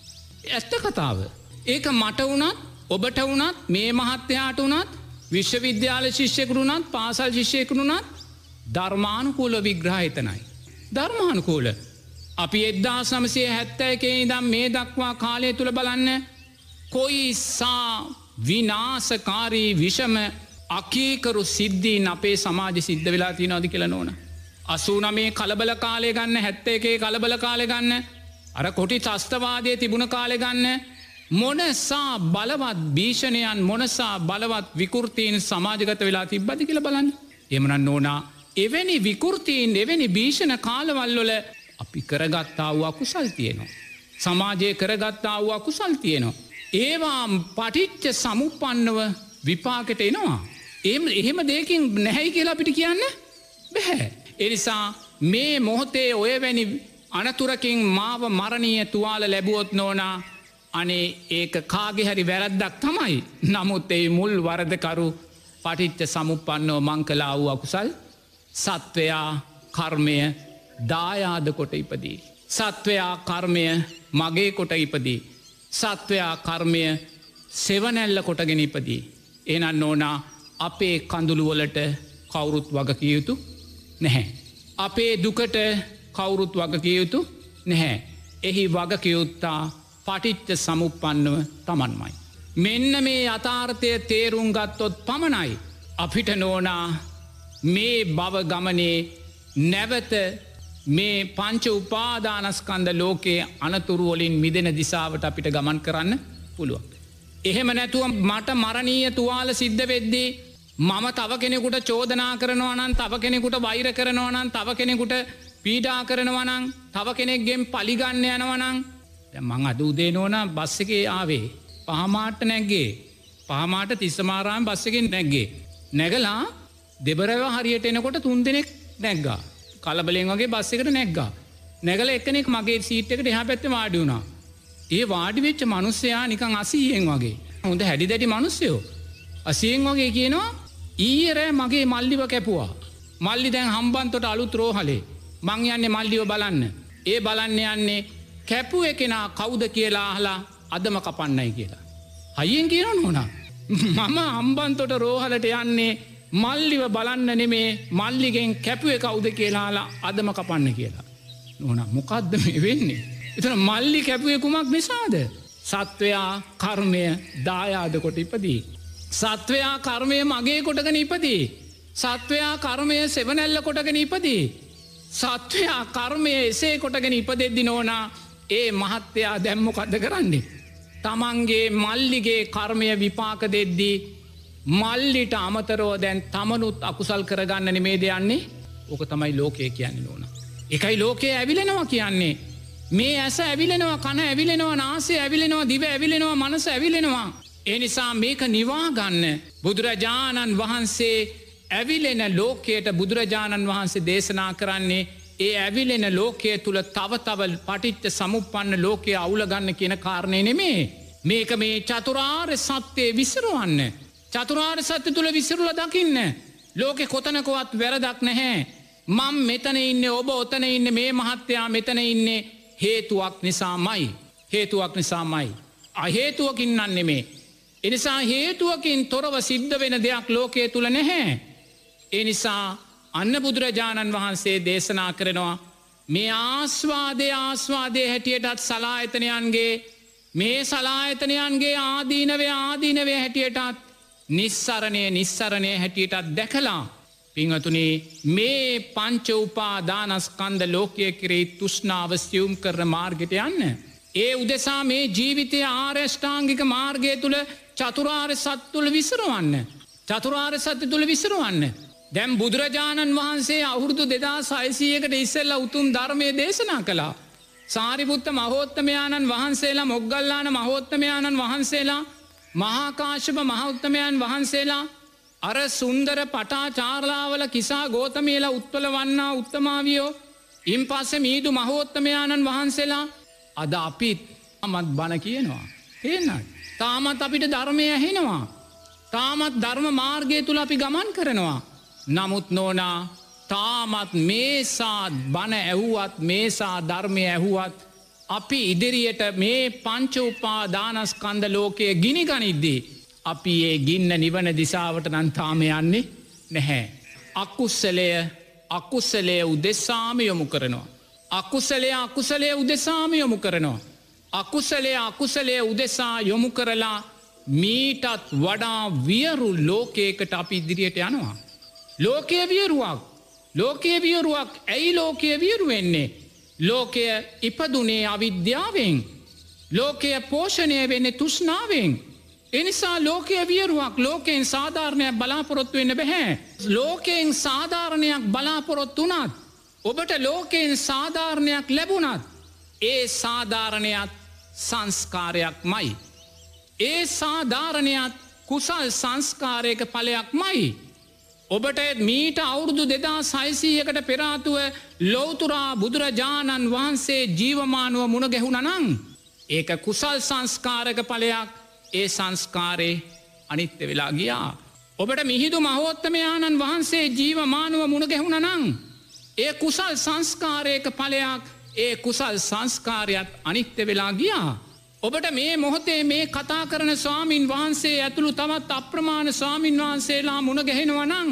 ඇත්ත කතාව. ඒක මට වුණත් ඔබට වනත් මේ මහත්‍යයාට වනත් විශ්වවිද්‍යාල ශිෂ්‍යකරුණත් පාසල් ශිෂ්‍යකරුණත් ධර්මානුකූල විග්‍රහහිතනයි. ධර්මානුකූල. අපි එද්දා සමසය හැත්තෑකේ ඉදම් මේ දක්වා කාලය තුළ බලන්න කොයිසා විනාසකාරී විෂම අකීකරු සිද්ධීන් අපේ සමාජ සිද්ධ වෙලා තිය නොදි කියල නොන. අසූන මේ කලබල කාලය ගන්න හැත්ත එකේ කලබල කාලය ගන්න අර කොටි තස්තවාදය තිබුණ කාලෙ ගන්න මොනසා බලවත් භීෂණයන් මොනසා බලවත් විකෘතීන් සමාජගත වෙලා තිබ්බදි කියල බලන්න එමනන් නෝනා එවැනි විකෘතීන් එවැනි භීෂණ කාලවල්ලොල අපි කරගත්තා වූ අකුසල් තියෙනවා. සමාජය කරගත්තා වූ අකුසල් තියෙනවා. ඒවා පටිච්ච සමුපන්නව විපාකට එනවා. එම එහෙම දෙකින් නැහැයි කියලා අපිට කියන්න බැහැ. එනිසා මේ මොහොතේ ඔය වැනි අනතුරකින් මාව මරණීය තුවාල ලැබුවොත් නෝනා අනේ ඒක කාගෙ හරි වැරද්දක් තමයි නමුත් ඒ මුල් වරදකරු පටිච්ච සමුපන්නෝ මං කලා වූ අකුසල් සත්වයා කර්මය දායාද කොට ඉපදී. සත්වයා කර්මය මගේ කොට ඉපදී. සත්වයා කර්මය සෙවනැල්ල කොටගෙන ඉපදී. එනන් ඕනා අපේ කඳුළුවලට කවුරුත් වගකියයුතු නැහැ. අපේ දුකට කවුරුත් වගකියයුතු නැහැ. එහි වගකියයුත්තා පටිච්ච සමුපන්නව තමන්මයි. මෙන්න මේ අතාර්ථය තේරුම් ගත්තොත් පමණයි. අපිට නෝනා මේ බව ගමනේ නැවත මේ පංච උපාදානස්කන්ද ලෝකයේ අනතුරුවලින් මිදෙන දිසාවට අපිට ගමන් කරන්න පුළුවන්. එහෙම නැතුව මට මරණීය තුවාල සිද්ධ වෙද්දී මම තව කෙනෙකුට චෝදනා කරනවනන් තව කෙනෙකුට වෛර කරනවනන් තව කෙනෙකුට පීඩා කරනවනං තව කෙනෙක්ගෙන් පලිගන්න යනවනං මං අද උදේ නෝන බස්ස එකේ ආවේ පහමාට්ට නැක්ගේ පහමාට තිස්සමාරාම් බස්සකින් නැක්ගේ. නැගලා දෙබරව හරියට එනකොට තුන් දෙනෙක් නැක්ගා. කලබලෙන් වගේ බස්ස එකට නැක්ගා. නැගල එකනෙක් මගේ සීට් එකට එහ පැත්ත වාඩි වුණා. ඒ වාඩිවෙච්ච මනුස්සයා නිකං අසීයෙන් වගේ. හොඳ හැඩි දැටි මනුස්සයෝ. අසියෙන් වගේ කියනවා ඊරෑ මගේ මල්ලිව කැපුවා. මල්ලි දැන් හම්බන්තොට අලුත් රෝහලේ මං යන්නේ මල්ලිව බලන්න. ඒ බලන්න යන්නේ කැපුව එකෙනා කවුද කියලා අහලා අදම කපන්නයි කියලා. හයියෙන් කියන හොනා. මම අම්බන්තොට රෝහලට යන්නේ මල්ලිව බලන්න නෙමේ මල්ලිගෙන් කැපුව කවුද කියලාලා අදම කපන්න කියලා. නොන මොකක්ද මේ වෙන්නේ. එතන මල්ලි කැපුවේ කුමක් නිසාද. සත්වයා කර්මය දායාද කොට ඉපදී. සත්වයා කර්මය මගේ කොටගෙන ඉපදී. සත්වයා කර්මය සෙවනැල්ල කොටගෙන ඉපදී. සත්වයා කර්මය එසේ කොටගෙන ඉපදෙද්දි නෝනා ඒ මහත්තයා දැම්මොකක්ද කරන්නේ. තමන්ගේ මල්ලිගේ කර්මය විපාක දෙද්දී මල්ලිට අමතරෝ දැන් තමනුත් අකුසල් කරගන්න නෙමේ දෙයන්නේ ඕක තමයි ලෝකය කියන්නේ ඕන. එකයි ලෝකයේ ඇවිලෙනවා කියන්නේ. මේ ඇස ඇවිලෙනවා කන ඇවිලෙනවා නාසේ ඇවිලෙනවා දිව ඇවිලෙනවා මනස ඇවිලෙනවා. එනිසා මේක නිවාගන්න බුදුරජාණන් වහන්සේ ඇවිලෙන ලෝකයට බුදුරජාණන් වහන්සේ දේශනා කරන්නේ ඒ ඇවිලෙන ලෝකය තුළ තවතවල් පටිච්ච සමුපන්න ලෝකය අවුලගන්න කියන කාරණය නෙමේ. මේක මේ චතුරාර් සත්‍යය විසරුවන්න. චතුරාර් සත්‍ය තුළ විසිරුල දකින්න. ලෝකෙ කොතනකොවත් වැරදක් නැහැ. මං මෙතන ඉන්න ඔබ ඔතන ඉන්න මේ මහත්තයා මෙතන ඉන්නේ හේතුවක් නිසාමයි. හේතුවක් නිසාමයි. අහේතුවකින් අන්නෙමේ. එනිසා හේතුවකින් තොරව සිද්ධ වෙන දෙයක් ලෝකයේ තුළ නැහැ. එනිසා අන්න බුදුරජාණන් වහන්සේ දේශනා කරනවා මේ ආස්වාදය ආස්වාදය හැටියටත් සලායතනයන්ගේ මේ සලායතනයන්ගේ ආදීනවේ ආදීනවේ හැටියටත් නිස්සරණය නිස්සරණය හැටියටත් දැකලා පිංහතුනේ මේ පංච උපා දානස්කන්ද ලෝකය කරේ තුෂ්නාව සියුම් කරන මාර්ගට යන්න. ඒ උදෙසා මේ ජීවිතය ආර්යෂ්ඨාංගික මාර්ගය තුළ චතුරාර් සත්තුළ විසරුවන්න. චතුරාර් සත්‍ය තුළ විසරුවන්න. දැම් බුදුරජාණන් වහන්සේ අවුරුදු දෙදා සයිසයකට ඉස්සෙල්ල උතුම් ධර්මය දේශනා කළා. සාරිපුත්ත මහෝත්තමයාණන් වහන්සේලා මොග්ගල්ලාන මහෝත්තමයාණන් වහන්සේලා මහාකාශප මහෞත්තමයන් වහන්සේලා අර සුන්දර පටා චාරලාවල කිසා ගෝතමයලා උත්වල වන්නා උත්තමාවියෝ ඉන් පස්ස මීදු මහෝත්තමයාණන් වහන්සේලා අද අපිත් අමත් බණ කියනවා. තියෙන්න්නයි. තාමත් අපිට ධර්මය ඇහෙනවා. තාමත් ධර්ම මාර්ගය තුළ අපි ගමන් කරනවා. නමුත් නෝනා තාමත් මේසා බණ ඇහුවත් මේසා ධර්මය ඇහුවත් අපි ඉදිරියට මේ පංච උපා දානස්කන්ද ලෝකය ගිනි ගනිද්දී. අපි ඒ ගින්න නිවන දිසාවට නන්තාම යන්නේ නැහැ. අකුස්සලය අකුස්සලය උදෙස්සාම යොමු කරනවා. අකුසලය අකුසලය උදෙසාම යොමු කරනවා. අකුසලය අකුසලය උදෙසා යොමු කරලා මීටත් වඩා වියරු ලෝකයකට අපි ඉදිරියට යනවා. ලෝකය වියරුවක් ලෝකය වියරුවක් ඇයි ලෝකය වියරු වෙන්නේ. ලෝකය ඉපදුනේ අවිද්‍යාවෙන්. ලෝකය පෝෂණය වෙන්නේ තුෂ්නාවෙන්. එනිසා ලෝකය වියරුවක් ලෝකයෙන් සාධාරණයක් බලාපොරොත්තු වෙන්න බැහැ. ලෝකයෙන් සාධාරණයක් බලාපොරොත්තු වනත්. ඔබට ලෝකයෙන් සාධාරණයක් ලැබුණත්. ඒ සාධාරණයක් සංස්කාරයක් මයි. ඒ සාධාරණයක් කුසල් සංස්කාරයක පලයක් මයි. ඔබට මීට අවුරුදු දෙදා සයිසීයකට පෙරාතුව ලෝතුරා බුදුරජාණන් වහන්සේ ජීවමානුව මුණ ගැහුණ නං. ඒක කුසල් සංස්කාරක පලයක් ඒ සංස්කාරය අනිත්‍ය වෙලා ගියා. ඔබට මිහිදු මහෝත්තමයාණන් වහන්සේ ජීවමානුව මුණ ගැහුණ නං. ඒ කුසල් සංස්කාරයක පලයක් ඒ කුසල් සංස්කාරයත් අනිත්‍ය වෙලා ගියා. ඔබට මේ මොහොතේ මේ කතා කරන ස්වාමීන් වහන්සේ ඇතුළු තවත් අප්‍රමාණ ස්වාමීන් වහන්සේලා මුණ ගැහෙනවනං.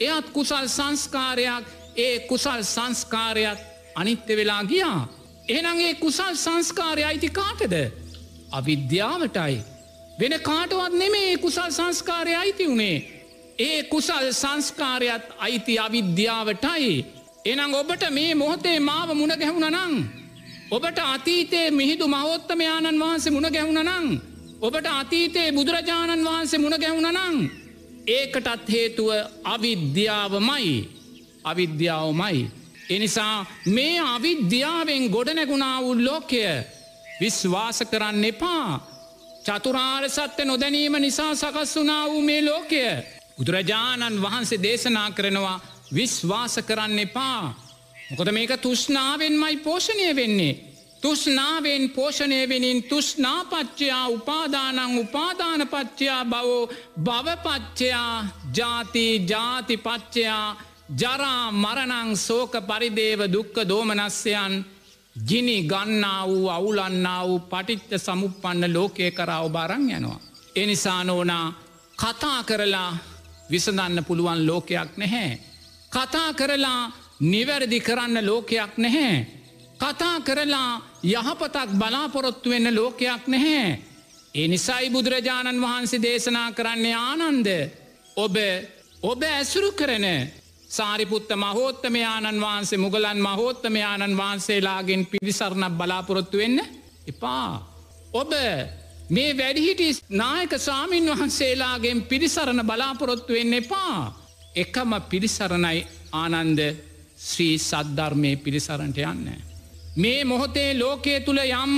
එයත් කුසල් සංස්කාරයක් ඒ කුසල් සංස්කාරයක් අනිත්‍ය වෙලා ගියා. එහනගේ කුසල් සංස්කාරය අයිති කාටද. අවිද්‍යාවටයි. වෙන කාටවත් නෙමේ කුසල් සංස්කාරය අයිති වුණේ. ඒ කුසල් සංස්කාරයත් අයිති අවිද්‍යාවටයි. එනම් ඔබට මේ මොහොතේ මාව මුණ ගැහුණ නං. ඔබට අතීතයේ මිහිදු මහෝත්තමයාණන් වහන්සේ මුණ ගැහුණ නං. ඔබට අතීතයේ බුදුරජාණන් වහන්සේ මුණ ගැහුණ නං. ඒකටත් හේතුව අවිද්‍යාවමයි අවිද්‍යාවමයි. එනිසා මේ අවිද්‍යාවෙන් ගොඩනැගුණා වූ ලෝකය විශ්වාස කරන්න එපා. චතුරාර් සත්‍ය නොදැනීම නිසා සකස් වනා වූ මේ ලෝකය. බුදුරජාණන් වහන්සේ දේශනා කරනවා විශ්වාස කරන්න එපා. මොකද මේක තුෂ්නාවෙන්මයි පෝෂණය වෙන්නේ. තුෂ්නාවෙන් පෝෂණය වෙනින් තුෂ්නාපච්චයා උපාදානං උපාදානපච්චයා බවෝ භවපච්චයා ජාති ජාතිපච්චයා ජරා මරණං සෝක පරිදේව දුක්ක දෝමනස්යන් ගිනි ගන්නා වූ අවුලන්නා වූ පටිච්ච සමුපන්න ලෝකය කරා ඔබාරං යනවා. එනිසා නෝනා කතා කරලා විසඳන්න පුළුවන් ලෝකයක් නැහැ. කතා කරලා නිවැරදි කරන්න ලෝකයක් නැහැ. කතා කරලා යහපතක් බලාපොරොත්තු වෙන්න ලෝකයක් නැහැ. ඒ නිසයි බුදුරජාණන් වහන්සේ දේශනා කරන්නේ ආනන්ද. ඔබ ඔබ ඇසුරු කරන සාරිපුත්ත මහෝත්තමයාණන් වහන්සේ මුගලන් මහෝත්තමයාණන් වහන්සේලාගෙන් පිරිසරණක් බලාපොරොත්තු වෙන්න එපා. ඔබ මේ වැඩිහිටි නායක සාමීන් වහන්සේලාගෙන් පිරිසරණ බලාපොරොත්තු වෙන්න එපා. එකම පිරිසරණයි ආනන්ද ශ්‍රී සද්ධර්මය පිරිසරණට යන්න. මේ මොහොතේ ලෝකයේ තුළ යම්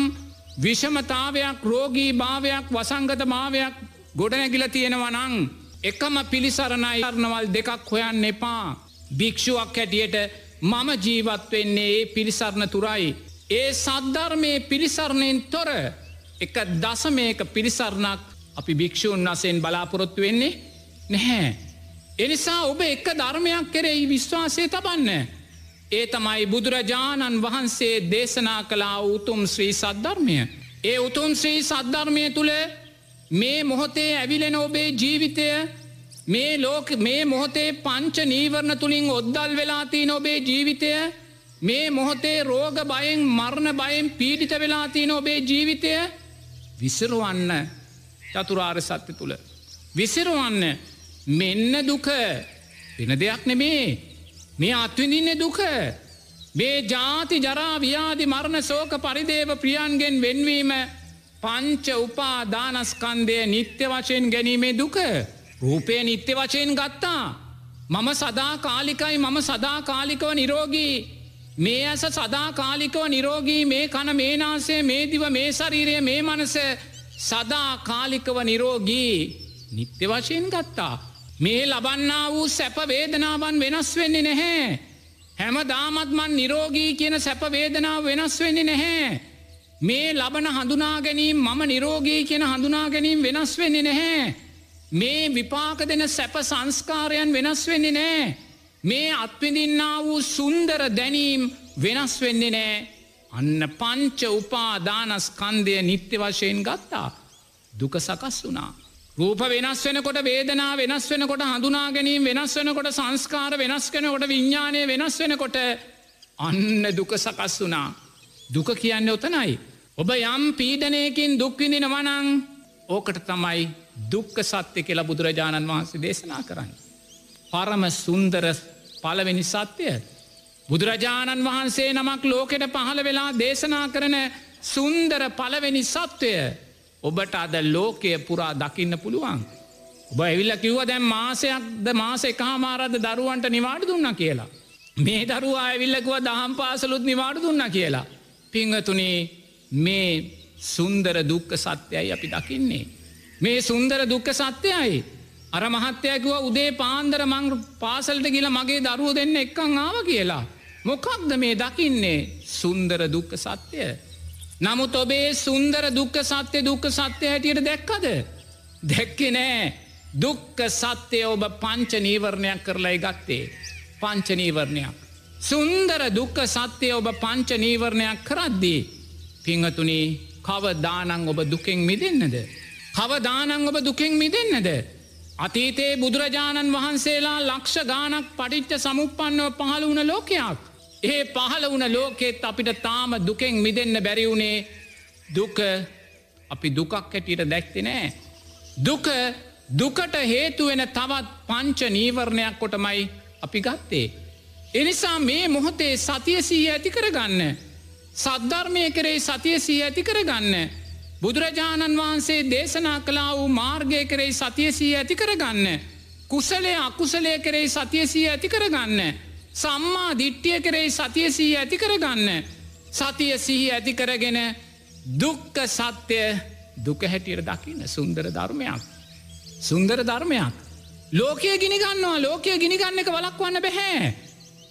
විෂමතාවයක් රෝගී භාවයක් වසංගත භාවයක් ගොඩනැගිල තියෙනවනං එකම පිළිසරණයි අරණවල් දෙකක් හොයන්න එපා භික්ෂුවක් හැටියට මම ජීවත් වෙන්නේ ඒ පිළිසරණ තුරයි. ඒ සද්ධර්මය පිළිසරණයෙන් තොර එක දසමයක පිළිසරණක් අපි භික්‍ෂූන් වසයෙන් බලාපොරොත්තු වෙන්නේ නැහැ. එනිසා ඔබ එක ධර්මයක් කෙරෙහි විශ්වාසය තබන්න. ඒ තමයි බුදුරජාණන් වහන්සේ දේශනා කලා උතුම් ශ්‍රී සද්ධර්මය. ඒ උතුම් ශ්‍රී සද්ධර්මය තුළ මේ මොහොතේ ඇවිලෙන ඔබේ ජීවිතය මේ ලෝක මේ මොහොතේ පංච නීවරණ තුළින් ඔද්දල් වෙලාතිී ඔබේ ජීවිතය මේ මොහොතේ රෝග බයෙන් මරණ බයෙන් පීඩිත වෙලාතිී ඔබේ ජීවිතය විසරුවන්න චතුරාර් සත්‍ය තුළ. විසිරුවන්න මෙන්න දුක. වෙන දෙයක් නෙමේ. මේ අත්විඳින්න දුක. මේ ජාති ජරා ව්‍යාධි මරණ සෝක පරිදේව ප්‍රියන්ගෙන් වෙන්වීම පංච උපා දානස්කන්දය නිත්‍ය වශයෙන් ගැනීමේ දුක. රූපය නිත්‍ය වශයෙන් ගත්තා. මම සදා කාලිකයි මම සදා කාලිකව නිරෝගී. මේ ඇස සදා කාලිකව නිරෝගී. මේ කන මේනාසේ මේ දිව මේ ශරීරය මේ මනස සදා කාලිකව නිරෝගී. නිත්‍ය වශයෙන් ගත්තා. මේ ලබන්නා වූ සැපවේදනාවන් වෙනස් වෙන්නේ නැහැ. හැම දාමත්මන් නිරෝගී කියන සැපවේදනාව වෙනස් වෙන්නේ නැහැ. මේ ලබන හඳුනා ගැනීම් මම නිරෝගී කියන හඳුනා ගැනීම් වෙනස් වෙන්නේ නැහැ. මේ විපාක දෙන සැප සංස්කාරයන් වෙනස් වෙන්නේ නෑ. මේ අත්විඳින්නා වූ සුන්දර දැනීම් වෙනස් වෙන්නේ නෑ. අන්න පංච උපාදානස්කන්දය නිත්‍ය වශයෙන් ගත්තා. දුක සකස් වුනා. රූප වෙනස් වෙනකොට වේදනා වෙනස් වෙනකොට හඳුනා ගැනීම වෙනස් වෙනකොට සංස්කාර වෙනස් කෙනකොට විඤ්ඥානය වෙනස් වෙනකොට අන්න දුක සකස් වුනා. දුක කියන්න ඔතනයි. ඔබ යම් පීඩනයකින් දුක්විඳින වනං ඕකට තමයි දුක්ක සත්‍ය කියලා බුදුරජාණන් වහන්සේ දේශනා කරන්න. පරම සුන්දර පලවෙනි සත්‍යය. බුදුරජාණන් වහන්සේ නමක් ලෝකෙට පහළ වෙලා දේශනා කරන සුන්දර පලවෙනි සත්වය ඔබට අද ලෝකය පුරා දකින්න පුළුවන්. ඔබ ඇවිල්ල කිව්ව දැම් මාසයක්ද මාස එකහාමාරද දරුවන්ට නිවාඩ දුන්න කියලා. මේ දරුවා ඇවිල්ලකුව දහම් පාසලුත් නිවාඩ දුන්න කියලා. පිංහතුනේ මේ සුන්දර දුක්ක සත්‍යයයි අපි දකින්නේ. මේ සුන්දර දුක්ක සත්‍යයයි. අර මහත්තයකුව උදේ පාන්දර මං පාසල්ට ගිල මගේ දරුව දෙන්න එක්කං ආව කියලා. මොකක්ද මේ දකින්නේ සුන්දර දුක්ක සත්‍යය. නමුත් ඔබේ සුන්දර දුක්ක සත්‍යය දුක්ක සත්‍යය හැටියට දැක්කද. දැක්කෙ නෑ දුක්ක සත්‍යය ඔබ පංච නීවරණයක් කරලයි ගත්තේ. පංච නීවරණයක්. සුන්දර දුක්ක සත්‍යය ඔබ පංච නීවරණයක් කරද්දී. පිංහතුනී කව දානං ඔබ දුකෙන් මිදන්නද. කව දානං ඔබ දුකෙන් මිදන්නද. අතීතයේ බුදුරජාණන් වහන්සේලා ලක්ෂ ගානක් පටිච්ච සමුපන්නව පහළ වුණ ලෝකයක්. ඒ පහළ වුණ ලෝකෙත් අපිට තාම දුකෙන් මිදන්න බැරිවුණේ දුක අපි දුකක් හැටියට දැක්ති නෑ. දුක දුකට හේතුවෙන තවත් පංච නීවරණයක් කොටමයි අපි ගත්තේ. එනිසා මේ මොහොතේ සතියසී ඇති කරගන්න. සද්ධර්මය කරේ සතියසී ඇති කරගන්න. බුදුරජාණන් වහන්සේ දේශනා කලා වූ මාර්ගය කරෙයි සතියසී ඇති කරගන්න. කුසලේ අකුසලය කරෙයි සතියසී ඇති කරගන්න. සම්මා දිට්ටිය කරෙයි සතියසී ඇති කරගන්න. සතිය සිහි ඇති කරගෙන දුක්ක සත්‍යය දුක හැටියට දකින්න සුන්දර ධර්මයක්. සුන්දර ධර්මයක්. ලෝකය ගිනිගන්නවා ලෝකය ගිනිගන්න එක වලක්වන්න බැහැ.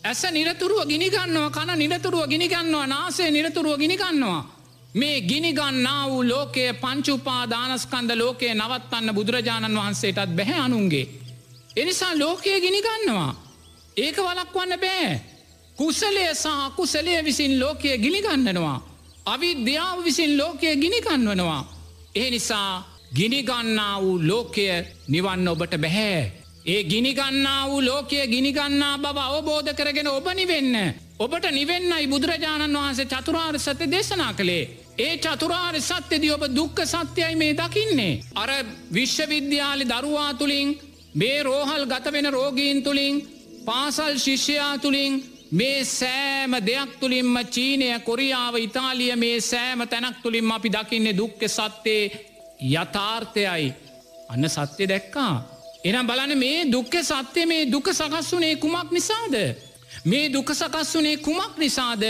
ඇස නිරතුරුව ගිනිගන්නවා කන නිරතුරුව ගිනිගන්නවා නාසේ නිරතුරුව ගිනිගන්නවා. මේ ගිනිගන්නා වූ ලෝකය පංචුපා දානස්කන්ද ලෝකය නවත්තන්න බුදුරජාණන් වහන්සේටත් බැහැ අනුන්ගේ. එනිසා ලෝකය ගිනිගන්නවා. ඒක වලක්වන්න බෑ. කුසලය සහ කුසලය විසින් ලෝකය ගිනිගන්නනවා. අවිද්‍යාව විසින් ලෝකය ගිනිකන්වනවා. ඒ නිසා ගිනිගන්නා වූ ලෝකය නිවන්න ඔබට බැහැ. ඒ ගිනිගන්නා වූ ලෝකය ගිනිගන්නා බව අවබෝධ කරගෙන ඔබ නිවෙන්න. ඔබට නිවෙන්නයි බුදුරජාණන් වහන්සේ චතුරාර් සත්‍ය දේශනා කළේ. ඒ චතුරාර් සත්‍යදී ඔබ දුක්ක සත්‍යයයි මේ දකින්නේ. අර විශ්වවිද්‍යාලි දරුවා තුළින් මේ රෝහල් ගත වෙන රෝගීන් තුළින් පාසල් ශිෂ්‍යයා තුළින් මේ සෑම දෙයක් තුළින්ම චීනය කොරියාව ඉතාලිය මේ සෑම තැනක් තුළින්ම අපි දකින්නේ දුක්ක සත්‍යයේ යථාර්ථයයි අන්න සත්‍යය දැක්කා. එනම් බලන මේ දුක්ක සත්‍යය මේ දුක සකස් වනේ කුමක් නිසාද. මේ දුක සකස් වනේ කුමක් නිසාද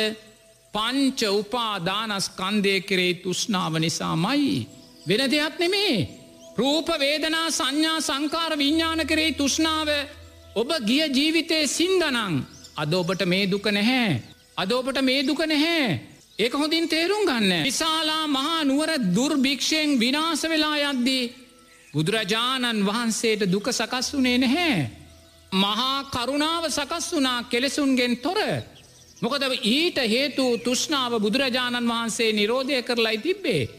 පංච උපාදානස්කන්දය කරේ තුෂ්නාව නිසාමයි. වෙන දෙයක් නෙමේ. රූප වේදනා සංඥා සංකාර විඤ්ඥාන කරේ තුෂ්නාව ඔබ ගිය ජීවිතයේ සින්දනං අද ඔබට මේ දුක නැහැ. අද ඔබට මේ දුක නැහැ. ඒක හොඳින් තේරුම් ගන්න. විශාලා මහා නුවර දුර්භික්ෂයෙන් විනාස වෙලා යද්දී. බුදුරජාණන් වහන්සේට දුක සකස් වනේ නැහැ. මහා කරුණාව සකස් වනා කෙලෙසුන්ගෙන් තොර. මොකද ඊට හේතු තුෂ්නාව බුදුරජාණන් වහන්සේ නිරෝධය කරලයි තිබ්බේ.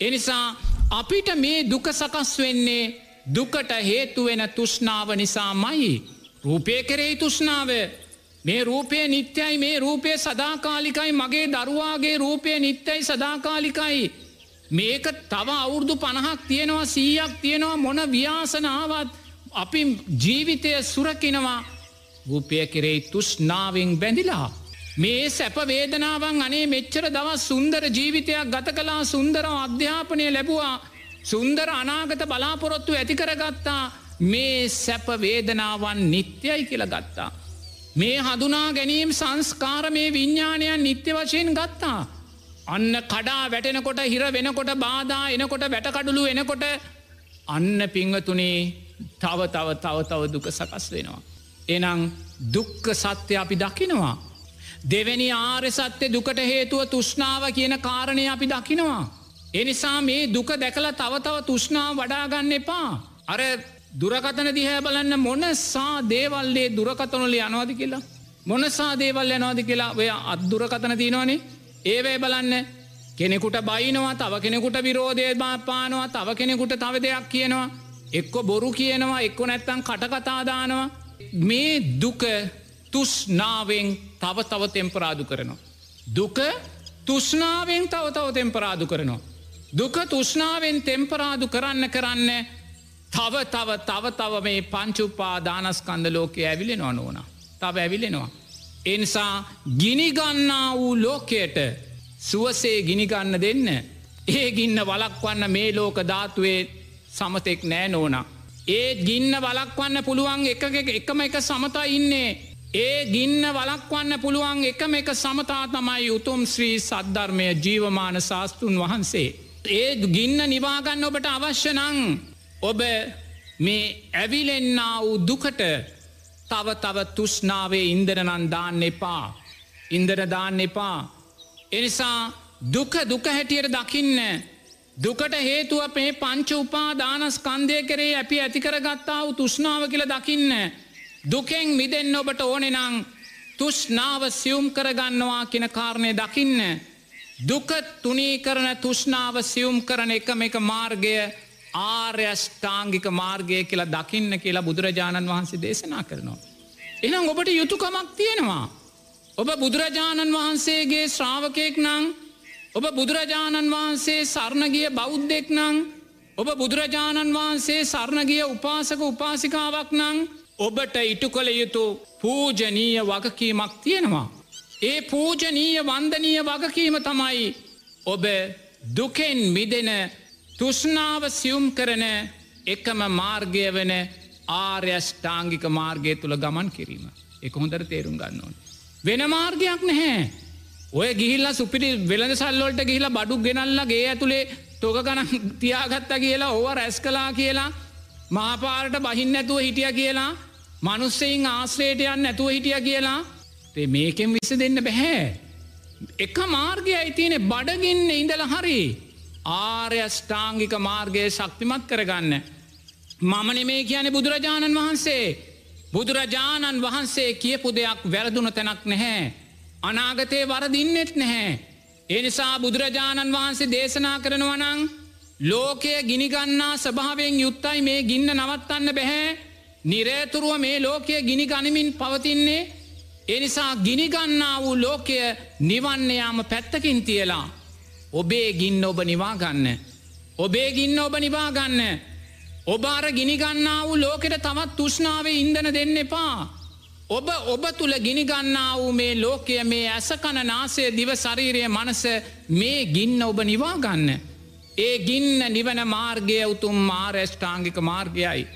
එනිසා අපිට මේ දුක සකස් වෙන්නේ දුකට හේතුවෙන තුෂ්නාව නිසා මයි. රූපය කරෙහි තුෂ්නාව මේ රූපය නිත්‍යයි මේ රූපය සදාකාලිකයි මගේ දරුවාගේ රූපය නිත්‍යයි සදාකාලිකයි. මේක තව අවුරුදු පණහක් තියෙනවා සීයක් තියෙනවා මොන ව්‍යාසනාවත් අපි ජීවිතය සුරකිනවා රූපය කෙරෙයි තුෂ්නාවෙන් බැඳිලා. මේ සැප වේදනාවන් අනේ මෙච්චර දවස් සුන්දර ජීවිතයක් ගත කලා සුන්දර අධ්‍යාපනය ලැබවා සුන්දර අනාගත බලාපොරොත්තු ඇතිකරගත්තා මේ සැප වේදනාවන් නිත්‍යයි කියල ගත්තා. මේ හඳුනා ගැනීම් සංස්කාර මේ විඤ්ඥානයන් නිත්‍ය වශයෙන් ගත්තා. අන්න කඩා වැටෙනකොට හිර වෙනකොට බාධා එනකොට වැටකඩුළු එනකොට අන්න පිංහතුනේ තව තව තව තව දුක සකස් වෙනවා. එනං දුක්ක සත්‍ය අපි දකිනවා. දෙවැනි ආර්ය සත්‍ය දුකට හේතුව තුෂ්නාව කියන කාරණය අපි දකිනවා. එනිසා මේ දුක දැකලා තව තව තුෂ්නාව වඩාගන්න එපා. අර දුරකතන දිහැ බලන්න මොනසා දේවල්ලේ දුරකතනොල යනවාද කියලා. මොනසා දේවල් යනවාද කියලා ඔය අත්දුරකතන තියෙනවානේ ඒවැ බලන්න කෙනෙකුට බයිනවා තව කෙනෙකුට විරෝධය පානවා තව කෙනෙකුට තව දෙයක් කියනවා එක්කො බොරු කියනවා එක්කො නැත්තං කටකතාදානවා මේ දුක තුස්නාවෙන් තව තව තෙම්පරාදු කරනවා. දුක තුස්නාවෙන් තව තව තෙම්පරාදු කරනවා. දුක තුෂ්නාවෙන් තෙම්පරාදු කරන්න කරන්න තව තව තව තව මේ පංචුපා දානස්කන්ද ලෝකය ඇවිලෙනවා නොන තව ඇවිලෙනවා. එනිසා ගිනිගන්නා වූ ලෝකයට සුවසේ ගිනිගන්න දෙන්න. ඒ ගින්න වලක්වන්න මේ ලෝක ධාතුවේ සමතෙක් නෑ නෝනා. ඒ ගින්න වලක්වන්න පුළුවන් එක එකම එක සමතා ඉන්නේ. ඒ ගින්න වලක්වන්න පුළුවන් එකම එක සමතා තමයි උතුම් ශ්‍රී සද්ධර්මය ජීවමාන ශාස්තෘන් වහන්සේ. ඒ ගින්න නිවාගන්න ඔබට අවශ්‍ය නං ඔබ මේ ඇවිලෙන්න්න වූ දුකට තව තව තුෂ්නාවේ ඉන්දරනන් දාන්න එපා. ඉන්දර දාන්න එපා. එනිසා දුක දුක හැටියට දකින්න. දුකට හේතුව අපේ පංච උපා දානස්කන්දය කරේ ඇපි ඇතිකර ගත්තා වූ තුෂ්නාව කියල දකින්න. දුකෙන් මිදෙන්න ඔබට ඕනෙනං තුෂ්නාව සියුම් කරගන්නවා කියෙන කාරණය දකින්න. දුක තුනී කරන තුෂ්නාව සියුම් කරන එකම එක මාර්ගය ආර්යෂ්ඨාංගික මාර්ගය කියලා දකින්න කියලා බුදුරජාණන් වහන්සේ දේශනා කරනවා. එනම් ඔබට යුතුකමක් තියෙනවා. ඔබ බුදුරජාණන් වහන්සේගේ ශ්‍රාවකයෙක් නං ඔබ බුදුරජාණන් වහන්සේ සරණගිය බෞද්ධෙක් නං ඔබ බුදුරජාණන් වහන්සේ සරණගිය උපාසක උපාසිකාවක් නං ඔබට ඉටු කළ යුතු පූජනීය වගකීමක් තියෙනවා. ඒ පූජනීය වන්දනීය වගකීම තමයි ඔබ දුකෙන් මිදෙන තුෂ්නාව සියුම් කරන එකම මාර්ගය වන ආර්යෂ්ඨාංගික මාර්ගය තුළ ගමන් කිරීම. එක හොඳර තේරුම් ගන්න ඕන. වෙන මාර්ගයක් නැහැ. ඔය ගිහිල්ල සුපිරි වෙළඳ සල්ලොල්ට ගිහිලා බඩු ගෙනල්ලගේ ඇතුළේ තොක ගණන් තියාගත්ත කියලා ඕව රැස් කලා කියලා මාපාරට බහින්න ඇතුව හිටිය කියලා මනුස්සෙයින් ආශ්‍රේටයන් නැතුව හිටිය කියලා මේකෙන් විස දෙන්න බැහැ. එක මාර්ගය අයිතියනෙ බඩගින්න ඉඳල හරි ආර්යෂ්ඨාංගික මාර්ගය ශක්තිමත් කරගන්න. මමන මේ කියන බුදුරජාණන් වහන්සේ බුදුරජාණන් වහන්සේ කියපු දෙයක් වැරදුන තැනක් නැහැ. අනාගතය වරදින්නෙත් නැහැ. එනිසා බුදුරජාණන් වහන්සේ දේශනා කරනවනං ලෝකය ගිනිගන්නා ස්භාවයෙන් යුත්තයි මේ ගින්න නවත්තන්න බැහැ නිරේතුරුව මේ ලෝකය ගිනි ගනිමින් පවතින්නේ එනිසා ගිනිගන්නා වූ ලෝකය නිවන්නයාම පැත්තකින් තියලා ඔබේ ගින්න ඔබ නිවාගන්න. ඔබේ ගින්න ඔබ නිවාගන්න. ඔබාර ගිනිගන්නා වූ ලෝකෙට තවත් තුෂ්නාවේ ඉන්දන දෙන්න එපා. ඔබ ඔබ තුළ ගිනිගන්නා වූ මේ ලෝකය මේ ඇසකන නාසය දිව ශරීරය මනස මේ ගින්න ඔබ නිවාගන්න. ඒ ගින්න නිවන මාර්ගය උතුම් මාර්යෂ්ඨාංගික මාර්ගයයි.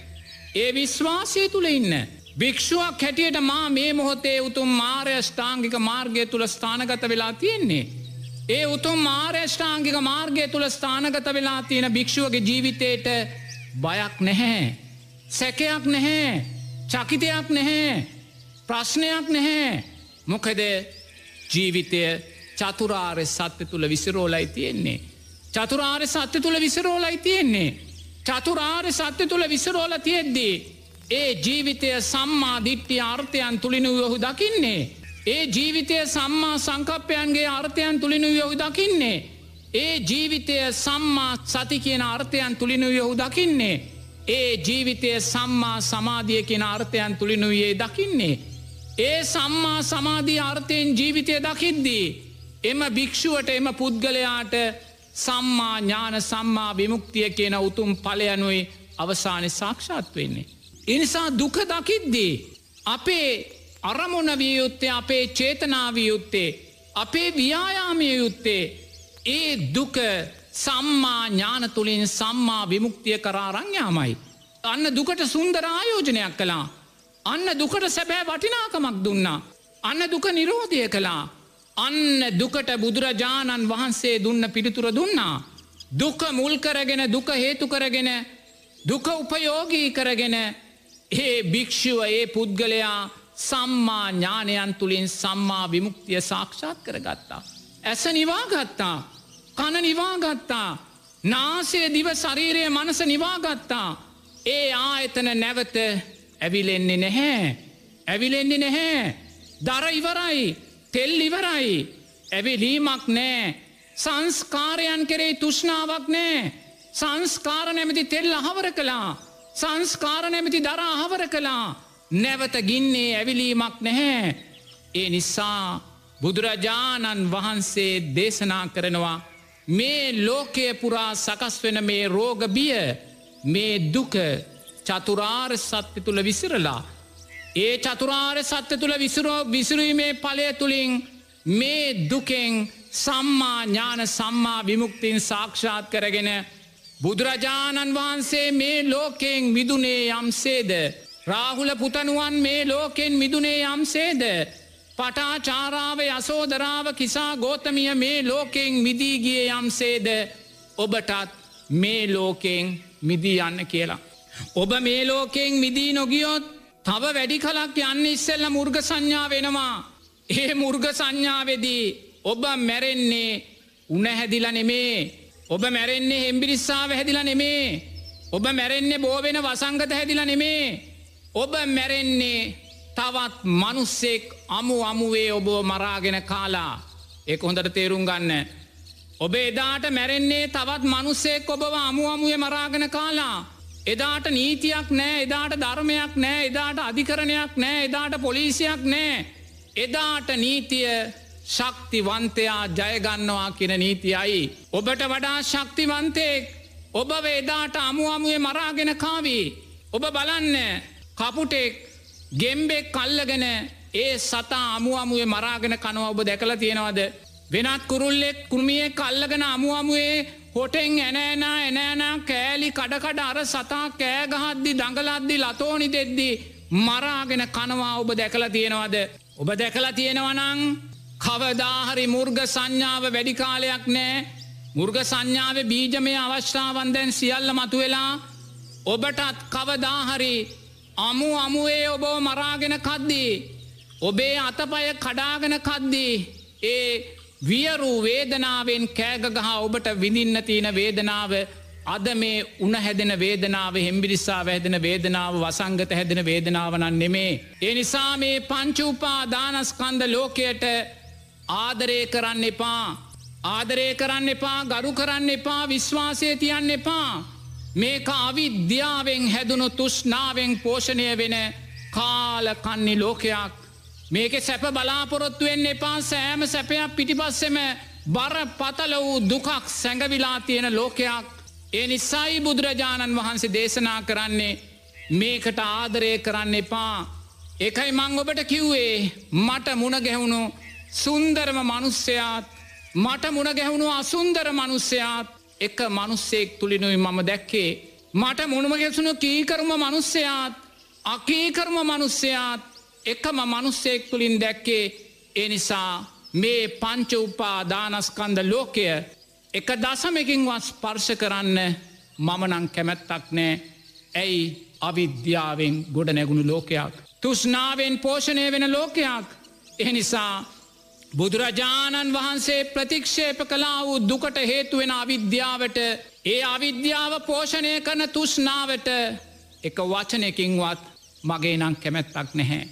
ඒ විශ්වාසය තුළ ඉන්න. භික්ෂුවක් හැටියට මා මේ මොහොතේ උතුම් මාර්යෂ්ඨාංගික මාර්ගය තුළ ස්ථානගත වෙලා තියෙන්නේ. ඒ උතුම් මාර්යෂ්ඨාංගික මාර්ගය තුළ ස්ථානගත වෙලා තියෙන භික්ෂුවගේ ජීවිතයට බයක් නැහැ. සැකයක් නැහැ. චකිතයක් නැහැ. ප්‍රශ්නයක් නැහැ. මොකද ජීවිතය චතුරාර්ය සත්‍ය තුළ විසිරෝලයි තියෙන්නේ. චතුරාර්ය සත්‍ය තුළ විසිරෝලයි තියෙන්නේ. චතුරාර්ය සත්‍ය තුළ විසිරෝල තියෙද්දී. ඒ ජීවිතය සම්මා දිට්ටිය අර්ථයන් තුළිනු යොහු දකින්නේ. ඒ ජීවිතය සම්මා සංකප්පයන්ගේ අර්ථයන් තුළිනු යොහු දකින්නේ. ඒ ජීවිතය සම්මා සති කියන අර්ථයන් තුළිනු යොහු දකින්නේ. ඒ ජීවිතය සම්මා සමාධිය කියෙන අර්ථයන් තුළිනුයේ දකින්නේ. ඒ සම්මා සමාධී අර්ථයෙන් ජීවිතය දකිද්දී. එම භික්‍ෂුවට එම පුද්ගලයාට සම්මා ඥාන සම්මා විමුක්තිය කියන උතුම් පලයනුයි අවසානය සාක්ෂාත් වෙන්නේ. එනිසා දුක දකිද්දී. අපේ අරමුණ විය යුත්තේ අපේ චේතනාවිය යුත්තේ අපේ ව්‍යායාමය යුත්තේ ඒ දුක සම්මා ඥාන තුළින් සම්මා විමුක්තිය කරාරංයාමයි. අන්න දුකට සුන්දර ආයෝජනයක් කළා. අන්න දුකට සැබෑ වටිනාකමක් දුන්නා. අන්න දුක නිරෝධය කළා. අන්න දුකට බුදුරජාණන් වහන්සේ දුන්න පිළිතුර දුන්නා. දුක මුල් කරගෙන දුක හේතු කරගෙන දුක උපයෝගී කරගෙන ඒ භික්‍ෂුව ඒ පුද්ගලයා සම්මා ඥානයන් තුළින් සම්මා විමුක්තිය සාක්ෂාත් කරගත්තා. ඇස නිවාගත්තා කන නිවාගත්තා නාසය දිව ශරීරය මනස නිවාගත්තා ඒ ආයතන නැවත ඇවිලෙන්නේ නැහැ. ඇවිලෙන්නේ නැහැ. දර ඉවරයි. තෙල් ඉවරයි. ඇවිලීමක් නෑ සංස්කාරයන් කෙරේ තුෂ්නාවක් නෑ සංස්කාර නැමති තෙල් අහවර කළා. සංස්කාර නැමති දර අහවර කළා. නැවත ගින්නේ ඇවිලීමක් නැහැ. ඒ නිසා බුදුරජාණන් වහන්සේ දේශනා කරනවා මේ ලෝකය පුරා සකස් වෙන මේ රෝගබිය මේ දුක චතුරාර් සත්‍ය තුළ විසිරලා ඒ චතුරාර් සත්‍ය තුළ විසුරෝ විසිරීමේ පලය තුළින් මේ දුකෙන් සම්මා ඥාන සම්මා විමුක්තින් සාක්ෂාත් කරගෙන බුදුරජාණන් වහන්සේ මේ ලෝකෙන් මිදුනේ යම්සේද රාහුල පුතනුවන් මේ ලෝකෙන් මිදුනේ යම්සේද පටාචාරාව යසෝදරාව කිසා ගෝතමිය මේ ලෝකෙන් මිදීගිය යම්සේද ඔබටත් මේ ලෝකෙන් මිදී යන්න කියලා. ඔබ මේ ලෝකෙන් මිදී නොගියොත් තව වැඩි කලක් යන්න ඉස්සෙල්ල මුර්ග සංඥා වෙනවා. ඒ මුර්ග සංඥාවෙදී ඔබ මැරෙන්නේ උනහැදිල නෙමේ. ඔබ මැරෙන්නේ හෙම්බිරිස්සාාව හැදිල නෙමේ. ඔබ මැරෙන්නේ බෝවෙන වසංගත හැදිල නෙමේ. ඔබ මැරෙන්නේ තවත් මනුස්සෙක් අමු අමුවේ ඔබ මරාගෙන කාලා ඒක හොඳට තේරුම් ගන්න. ඔබ එදාට මැරෙන්නේ තවත් මනුස්සෙක් ඔබව අමු අමුවේ මරාගෙන කාලා. එදාට නීතියක් නෑ එදාට ධර්මයක් නෑ එදාට අධිකරණයක් නෑ එදාට පොලිසියක් නෑ. එදාට නීතිය ශක්තිවන්තයා ජයගන්නවා කියෙන නීතියයි. ඔබට වඩා ශක්තිවන්තයෙක් ඔබ එදාට අමු අමුවේ මරාගෙන කාවී. ඔබ බලන්න කපුටෙක් ගෙම්බෙක් කල්ලගෙන ඒ සතා අමු අමුවේ මරාගෙන කනව ඔබ දැකල තියෙනවද. වෙනත් කුරුල්ලෙක් කෘමිය කල්ලගෙන අමු අමුවේ හොටෙන් ඇනෑනා ඇනෑනා කෑලි කඩකඩ අර සතා කෑගහද්දි දඟලද්දි ලතෝනි දෙද්දි මරාගෙන කනවා ඔබ දැකලා තියෙනවද. ඔබ දැකලා තියෙනවනං කවදාහරි මුර්ග සංඥාව වැඩිකාලයක් නෑ මුර්ග සංඥාව බීජමය අවශ්‍යාවන්දැන් සියල්ල මතුවෙලා ඔබටත් කවදාහරි අමු අමුවේ ඔබෝ මරාගෙන කද්දී. ඔබේ අතපය කඩාගෙන කද්දී. ඒ වියරු වේදනාවෙන් කෑගගහ ඔබට විඳින්න තියෙන වේදනාව අද මේ උන හැදෙන වේදනාව හෙම්බිරිස්සා වැහැදෙන වේදනාව වසංගත හැදෙන වේදනාවනන් නෙමේ. ඒ නිසා මේ පංචුපා දානස්කන්ද ලෝකයට ආදරය කරන්න එපා. ආදරය කරන්න එපා ගරු කරන්න එපා විශ්වාසය තියන්න එපා. මේක අවිද්‍යාවෙන් හැදුණු තුෂ්නාවෙන් පෝෂණය වෙන කාලකන්නි ලෝකයක්. මේක සැප බලාපොරොත්තුවෙන් එපා සෑම සැපයක් පිටිපස්සෙම බර පතල වූ දුකක් සැඟවිලා තියෙන ලෝකයක්. ඒ නිසයි බුදුරජාණන් වහන්සේ දේශනා කරන්නේ මේකට ආදරය කරන්න එපා. එකයි මං ඔබට කිව්වේ මට මුණ ගැහුණු සුන්දරම මනුස්සයාත් මට මුණ ගැහුණු අසුන්දර මනුස්සයාත් එක මනුස්සෙක් තුළිනුයි මම දැක්කේ. මට මුණම ගැසුණු කීකරම මනුස්සයාත් අකීකරම මනුස්සයාත් එකම මනුස්සෙක් තුළින් දැක්කේ එනිසා මේ පංච උපා දානස්කන්ද ලෝකය එක දසමකින් වස් පර්ශ කරන්න මමනං කැමැත්තක් නෑ ඇයි අවිද්‍යාවෙන් ගොඩ නැගුණු ලෝකයක්. තුෂ්නාවෙන් පෝෂණය වෙන ලෝකයක් එනිසා බුදුරජාණන් වහන්සේ ප්‍රතික්ෂේප කලා වූ දුකට හේතුවෙන අවිද්‍යාවට ඒ අවිද්‍යාව පෝෂණය කරන තුෂ්නාවට එක වචනයකින්වත් මගේ නං කැමැත්තක් නැහැ.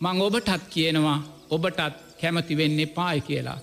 මං ඔබටත් කියනවා ඔබටත් කැමති වෙන්නේ පායි කියලා.